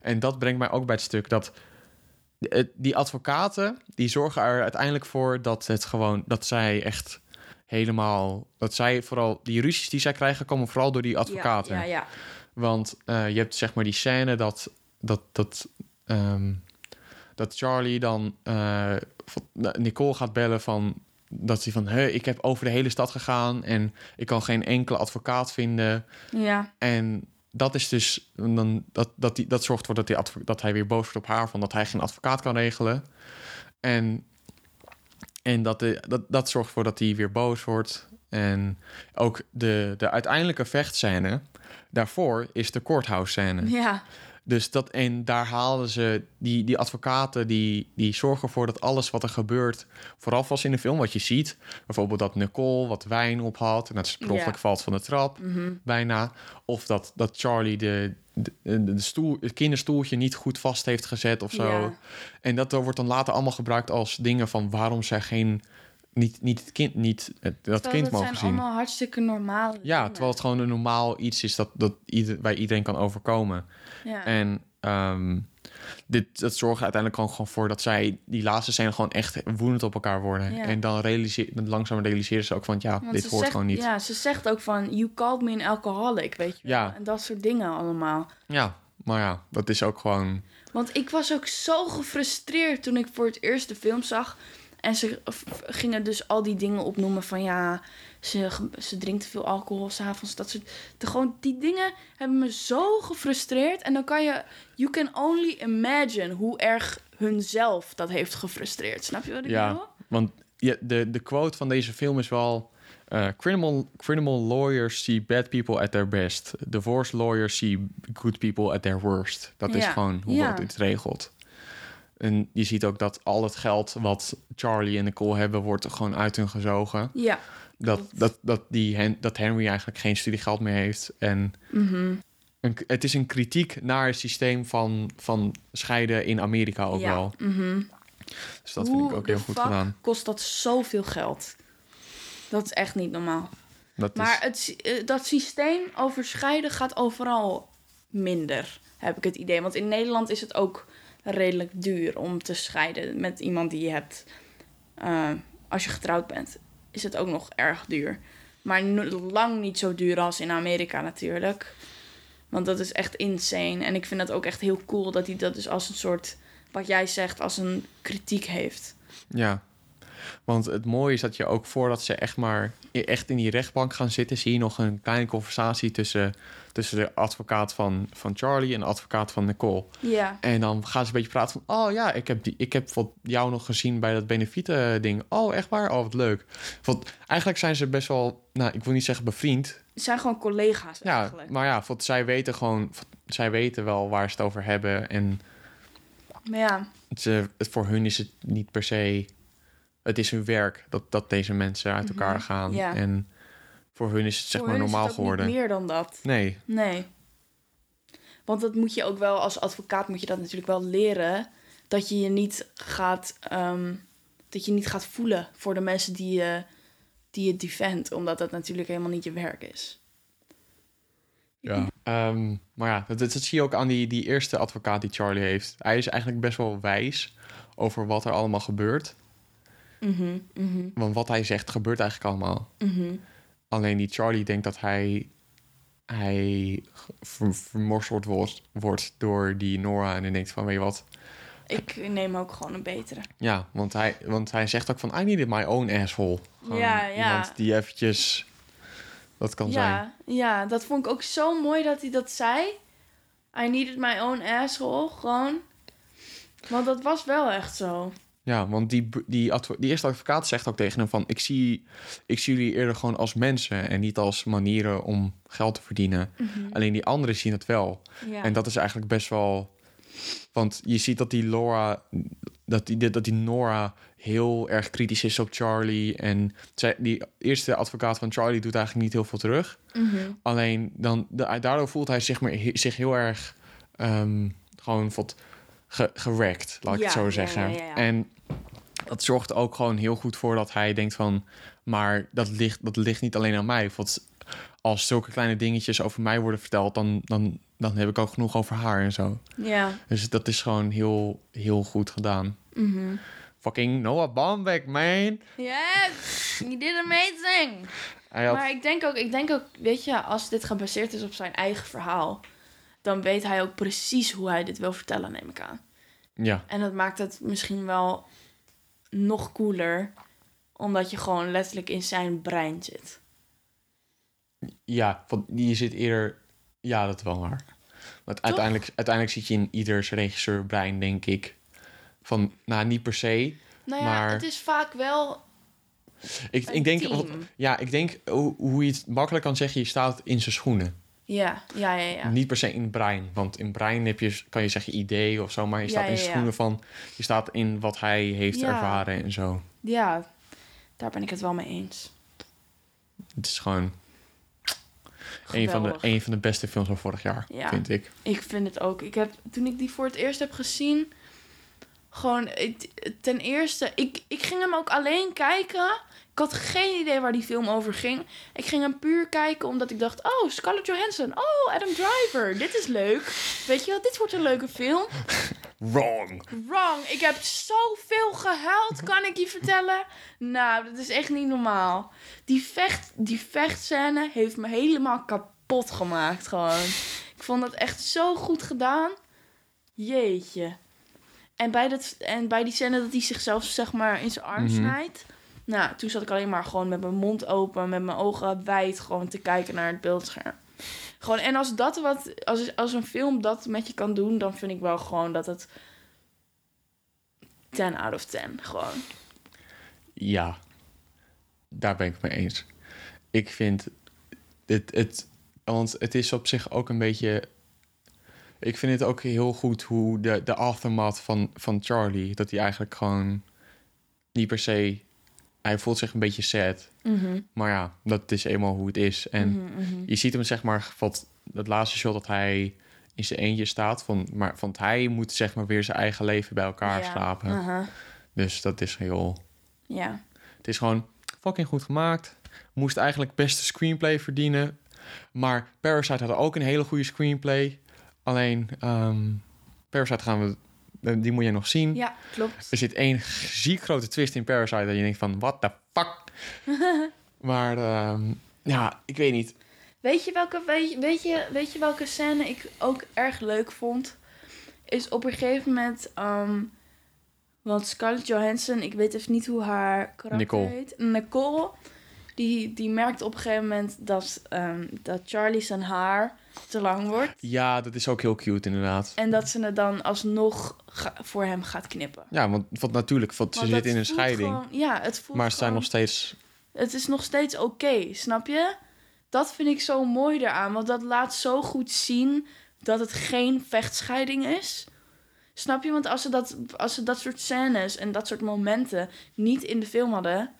en dat brengt mij ook bij het stuk dat... eh, Die advocaten, die zorgen er uiteindelijk voor dat het gewoon... dat zij echt helemaal... dat zij vooral... die ruzies die zij krijgen komen vooral door die advocaten. Ja, ja, ja. Want eh, je hebt zeg maar die scène dat, dat, dat, ehm, dat Charlie dan eh, Nicole gaat bellen van dat hij van, ik heb over de hele stad gegaan en ik kan geen enkele advocaat vinden. Ja, En dat is dus, dan, dat, dat, die, dat zorgt ervoor dat, die dat hij weer boos wordt op haar, van dat hij geen advocaat kan regelen. En, en dat, de, dat, dat zorgt ervoor dat hij weer boos wordt. En ook de, de uiteindelijke vechtscène, daarvoor is de courthouse scène. ja. Dus dat, en daar halen ze die, die advocaten, die, die zorgen ervoor dat alles wat er gebeurt, vooral vast in de film wat je ziet, bijvoorbeeld dat Nicole wat wijn op had en dat ze per valt van de trap, bijna. Of dat, dat Charlie de, de, stoel, het kinderstoeltje niet goed vast heeft gezet of zo. En dat wordt dan later allemaal gebruikt als dingen van waarom zij geen, niet, niet het kind, niet het, dat Terwijl kind dat mogen zijn zien. allemaal hartstikke normale Ja, dingen. terwijl het gewoon een normaal iets is dat, dat ieder, bij iedereen kan overkomen. Ja. En ehm, dit, dat zorgt uiteindelijk gewoon, gewoon voor dat zij die laatste scène gewoon echt woedend op elkaar worden. Ja. En dan realiseer, langzaam realiseren ze ook van ja, Want dit hoort zegt, gewoon niet. Ja. Ja, ze zegt ook van, you called me an alcoholic, weet je wel. Ja. En dat soort dingen allemaal. maar ja, dat is ook gewoon. Want ik was ook zo gefrustreerd toen ik voor het eerst de film zag. En ze gingen dus al die dingen opnoemen van ja, ze, ze drinkt te veel alcohol s'avonds. Dat soort. De, gewoon, die dingen hebben me zo gefrustreerd. En dan kan je, you can only imagine hoe erg hunzelf dat heeft gefrustreerd. Snap je wat ik Ja, bedoel? want ja, de, de quote van deze film is wel. eh, criminal, criminal lawyers see bad people at their best. Divorce lawyers see good people at their worst. Dat is gewoon hoe ja. het het regelt. En je ziet ook dat al het geld wat Charlie en Nicole hebben, wordt gewoon uit hun gezogen. Ja. dat, dat, dat, die Hen- dat Henry eigenlijk geen studiegeld meer heeft. En Mhm. een, het is een kritiek naar het systeem van, van scheiden in Amerika ook Ja. wel. mhm. Dus dat vind ik Hoe ook heel goed gedaan. kost dat zoveel geld? Dat is echt niet normaal. Dat Maar is, het, eh, dat systeem over scheiden gaat overal minder, heb ik het idee. Want in Nederland is het ook redelijk duur om te scheiden met iemand die je hebt. eh, als je getrouwd bent, is het ook nog erg duur. Maar lang niet zo duur als in Amerika natuurlijk. Want dat is echt insane. En ik vind dat ook echt heel cool dat hij dat dus als een soort, wat jij zegt, als een kritiek heeft. Ja. Want het mooie is dat je ook voordat ze echt maar echt in die rechtbank gaan zitten, zie je nog een kleine conversatie tussen, tussen de advocaat van, van Charlie en de advocaat van Nicole. Ja. En dan gaan ze een beetje praten van... oh ja, ik heb, die, ik heb wat jou nog gezien bij dat benefieten ding. Oh, echt waar? Oh, wat leuk. Want eigenlijk zijn ze best wel... nou, ik wil niet zeggen bevriend. Het zijn gewoon collega's Ja, eigenlijk. maar ja, want zij weten gewoon... zij weten wel waar ze het over hebben. En Maar ja, ze, voor hun is het niet per se... het is hun werk dat, dat deze mensen uit elkaar gaan. Mhm. ja. En voor hun is het zeg voor maar normaal geworden. Niet meer dan dat. Nee, Nee. Want dat moet je ook wel, als advocaat moet je dat natuurlijk wel leren. Dat je je niet gaat, ehm, dat je niet gaat voelen voor de mensen die je, die je defend. Omdat dat natuurlijk helemaal niet je werk is. Ja. Ehm, maar ja, dat, dat zie je ook aan die, die eerste advocaat die Charlie heeft. Hij is eigenlijk best wel wijs over wat er allemaal gebeurt. Mhm, mhm, Want wat hij zegt gebeurt eigenlijk allemaal. mhm. Alleen die Charlie denkt dat hij, hij ver, vermorseld wordt, wordt door die Nora. En dan denkt van, weet je wat? Ik neem ook gewoon een betere. Ja, want hij, want hij zegt ook van, I needed my own asshole. Gewoon Ja, ja. Iemand die eventjes... Dat kan zijn. Ja, ja, dat vond ik ook zo mooi dat hij dat zei. I needed my own asshole, gewoon. Want dat was wel echt zo. Ja, want die, die, die eerste advocaat zegt ook tegen hem van... Ik zie, ik zie jullie eerder gewoon als mensen... en niet als manieren om geld te verdienen. Alleen die anderen zien het wel. Mhm. Ja. En dat is eigenlijk best wel... Want je ziet dat die Laura... Dat die, dat die Nora heel erg kritisch is op Charlie. En zij, die eerste advocaat van Charlie doet eigenlijk niet heel veel terug. Mhm. Alleen dan, da- daardoor voelt hij zich, maar, zich heel erg ehm, gewoon wat ge, gerekt, laat ik Ja, het zo zeggen. ja, ja, ja. En dat zorgt ook gewoon heel goed voor dat hij denkt van... maar dat ligt, dat ligt niet alleen aan mij. Want als zulke kleine dingetjes over mij worden verteld... dan, dan, dan heb ik ook genoeg over haar en zo. Ja. Dus dat is gewoon heel, heel goed gedaan. Mhm. Fucking Noah Baumbach, man! Yes, you did amazing. Had, Maar ik denk, ook, ik denk ook, weet je, als dit gebaseerd is op zijn eigen verhaal, dan weet hij ook precies hoe hij dit wil vertellen, neem ik aan. ja, En dat maakt het misschien wel nog cooler, omdat je gewoon letterlijk in zijn brein zit. Ja, want je zit eerder... Ja, dat is wel waar. Want uiteindelijk, uiteindelijk zit je in ieders regisseurbrein, denk ik. Van, nou, niet per se. Nou ja, Maar- het is vaak wel. Ik, ik denk, ja, ik denk hoe, hoe je het makkelijk kan zeggen, je staat in zijn schoenen. Ja, ja, ja, ja. Niet per se in het brein. Want in het brein heb je, kan je zeggen idee of zo, maar je staat in ja, schoenen van, je staat in wat hij heeft ervaren en zo. Ja, daar ben ik het wel mee eens. Het is gewoon een van, de, een van de beste films van vorig jaar, Ja. vind ik. Ik vind het ook. Ik heb, toen ik die voor het eerst heb gezien, gewoon ten eerste, ik, ik ging hem ook alleen kijken. Ik had geen idee waar die film over ging. Ik ging hem puur kijken omdat ik dacht, oh, Scarlett Johansson, oh, Adam Driver, dit is leuk. Weet je wel, dit wordt een leuke film. Wrong! Wrong, ik heb zoveel gehuild, kan ik je vertellen. Nou, dat is echt niet normaal. Die, vecht, die vechtscène heeft me helemaal kapot gemaakt, gewoon. Ik vond dat echt zo goed gedaan. Jeetje. En bij, dat, en bij die scène dat hij zichzelf zeg maar in zijn arm Mhm. snijdt. Nou, toen zat ik alleen maar gewoon met mijn mond open, met mijn ogen wijd, gewoon te kijken naar het beeldscherm. Gewoon, en als dat wat, als, als een film dat met je kan doen, dan vind ik wel gewoon dat het 10 out of 10, gewoon. Ja, daar ben ik mee eens. Ik vind het, het, want het is op zich ook een beetje. Ik vind het ook heel goed hoe de, de aftermath van, van Charlie, dat hij eigenlijk gewoon niet per se. Hij voelt zich een beetje sad. Maar ja, dat is eenmaal hoe het is. En Mhm, je ziet hem zeg maar, wat, dat laatste shot dat hij in zijn eentje staat. Van, maar, want hij moet zeg maar weer zijn eigen leven bij elkaar Ja. slapen. Dus dat is heel. Ja. Het is gewoon fucking goed gemaakt. Moest eigenlijk beste screenplay verdienen. Maar Parasite had ook een hele goede screenplay. Alleen, ehm, Parasite gaan we... eh, Die moet je nog zien. ja, klopt. Er zit één ziek grote twist in Parasite... dat je denkt van, what the fuck? maar ehm, Ja, ik weet niet. Weet je, welke, weet, je, weet, je, weet je welke scène ik ook erg leuk vond? Is op een gegeven moment... ehm, want Scarlett Johansson, ik weet even niet hoe haar karakter Nicole. heet. Nicole. Die, die merkt op een gegeven moment dat, ehm, dat Charlie zijn haar te lang wordt. Ja, dat is ook heel cute inderdaad. En dat ze het dan alsnog voor hem gaat knippen. Ja, want wat natuurlijk, want ze Want dat in een scheiding. gewoon- ja, het voelt maar ze zijn nog steeds... het is nog steeds oké, snap je? Dat vind ik zo mooi eraan, want dat laat zo goed zien dat het geen vechtscheiding is. Snap je? Want als ze dat, als ze dat soort scènes en dat soort momenten niet in de film hadden,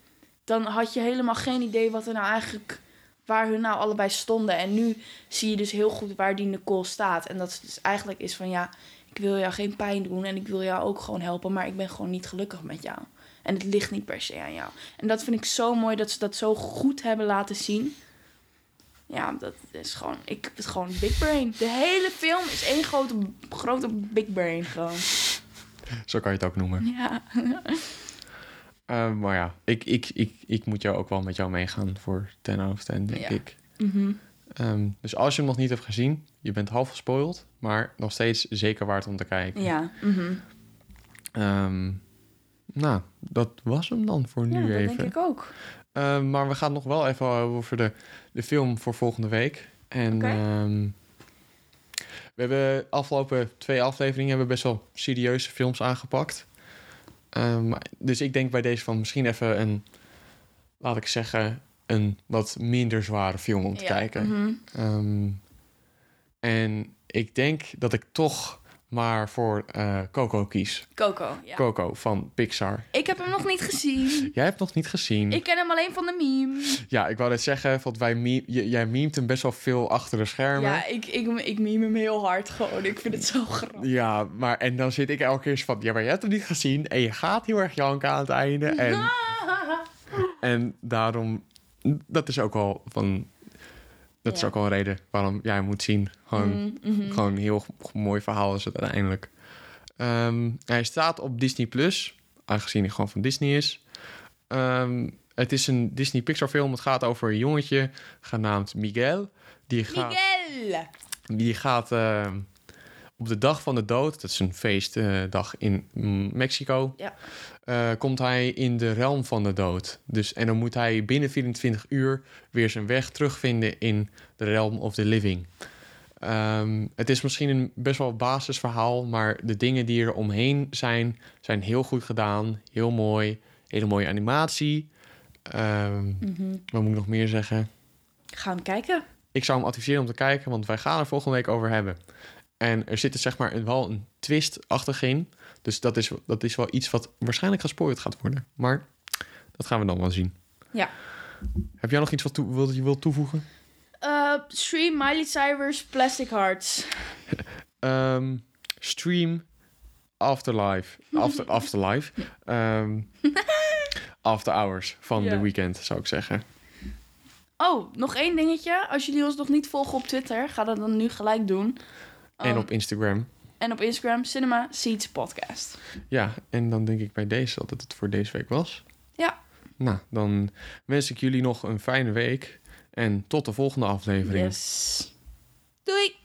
dan had je helemaal geen idee wat er nou eigenlijk, waar hun nou allebei stonden. En nu zie je dus heel goed waar die Nicole staat. En dat het dus eigenlijk is van ja, ik wil jou geen pijn doen en ik wil jou ook gewoon helpen, maar ik ben gewoon niet gelukkig met jou. En het ligt niet per se aan jou. En dat vind ik zo mooi dat ze dat zo goed hebben laten zien. Ja, dat is gewoon... Ik heb het gewoon big brain. De hele film is één grote, grote big brain gewoon. Zo kan je het ook noemen. Ja. Eh, maar ja, ik, ik, ik, ik moet jou ook wel met jou meegaan voor 10 out of 10, denk Ja. ik. Mhm. Ehm, dus als je hem nog niet hebt gezien, je bent half gespoild, maar nog steeds zeker waard om te kijken. Ja. mhm. Ehm, nou, dat was hem dan voor ja, nu dat even. denk ik ook. Ehm, maar we gaan nog wel even over de, de film voor volgende week. En Oké. ehm, we hebben de afgelopen twee afleveringen hebben we best wel serieuze films aangepakt. Ehm, dus ik denk bij deze van misschien even een, laat ik zeggen, een wat minder zware film om te Ja, kijken. mhm. Ehm, en ik denk dat ik toch maar voor eh, Coco kies. Coco, ja. Coco van Pixar. Ik heb hem nog niet gezien. Jij hebt nog niet gezien. Ik ken hem alleen van de meme. Ja, ik wou net zeggen, want wij meme, jij memet hem best wel veel achter de schermen. Ja, ik, ik, ik meme hem heel hard gewoon. Ik vind het zo grappig. Ja, maar en dan zit ik elke keer zo van, ja, maar je hebt hem niet gezien en je gaat heel erg janken aan het einde. En, en daarom, dat is ook wel van, dat is ook wel een reden waarom jij moet zien. Gewoon, Mhm, mhm. gewoon een heel mooi verhaal is het uiteindelijk. Ehm, hij staat op Disney Plus, aangezien hij gewoon van Disney is. Ehm, het is een Disney Pixar film. Het gaat over een jongetje genaamd Miguel. Die gaat, Miguel! die gaat eh, op de dag van de dood, dat is een feestdag in mm, Mexico, Ja. Eh, komt hij in de realm van de dood. Dus, en dan moet hij binnen 24 uur weer zijn weg terugvinden in de realm of the living. Ehm, het is misschien een best wel basisverhaal, maar de dingen die er omheen zijn, zijn heel goed gedaan. Heel mooi. Hele mooie animatie. Mhm. Wat moet ik nog meer zeggen? Ga hem kijken. Ik zou hem adviseren om te kijken, want wij gaan er volgende week over hebben. En er zit er zeg maar wel een twist achter in. Dus dat is, dat is wel iets wat waarschijnlijk gespoord gaat worden. Maar dat gaan we dan wel zien. Ja. Heb jij nog iets wat toe, je wilt toevoegen? Eh, stream Miley Cyrus Plastic Hearts. Ehm, stream Afterlife. After, afterlife. Ehm, after Hours van Ja. The Weeknd, zou ik zeggen. Oh, nog één dingetje. Als jullie ons nog niet volgen op Twitter, ga dat dan nu gelijk doen. En Um, op Instagram. En op Instagram, Cinema Seeds Podcast. Ja, en dan denk ik bij deze dat het het voor deze week was. Ja. Nou, dan wens ik jullie nog een fijne week. En tot de volgende aflevering. Yes. Doei!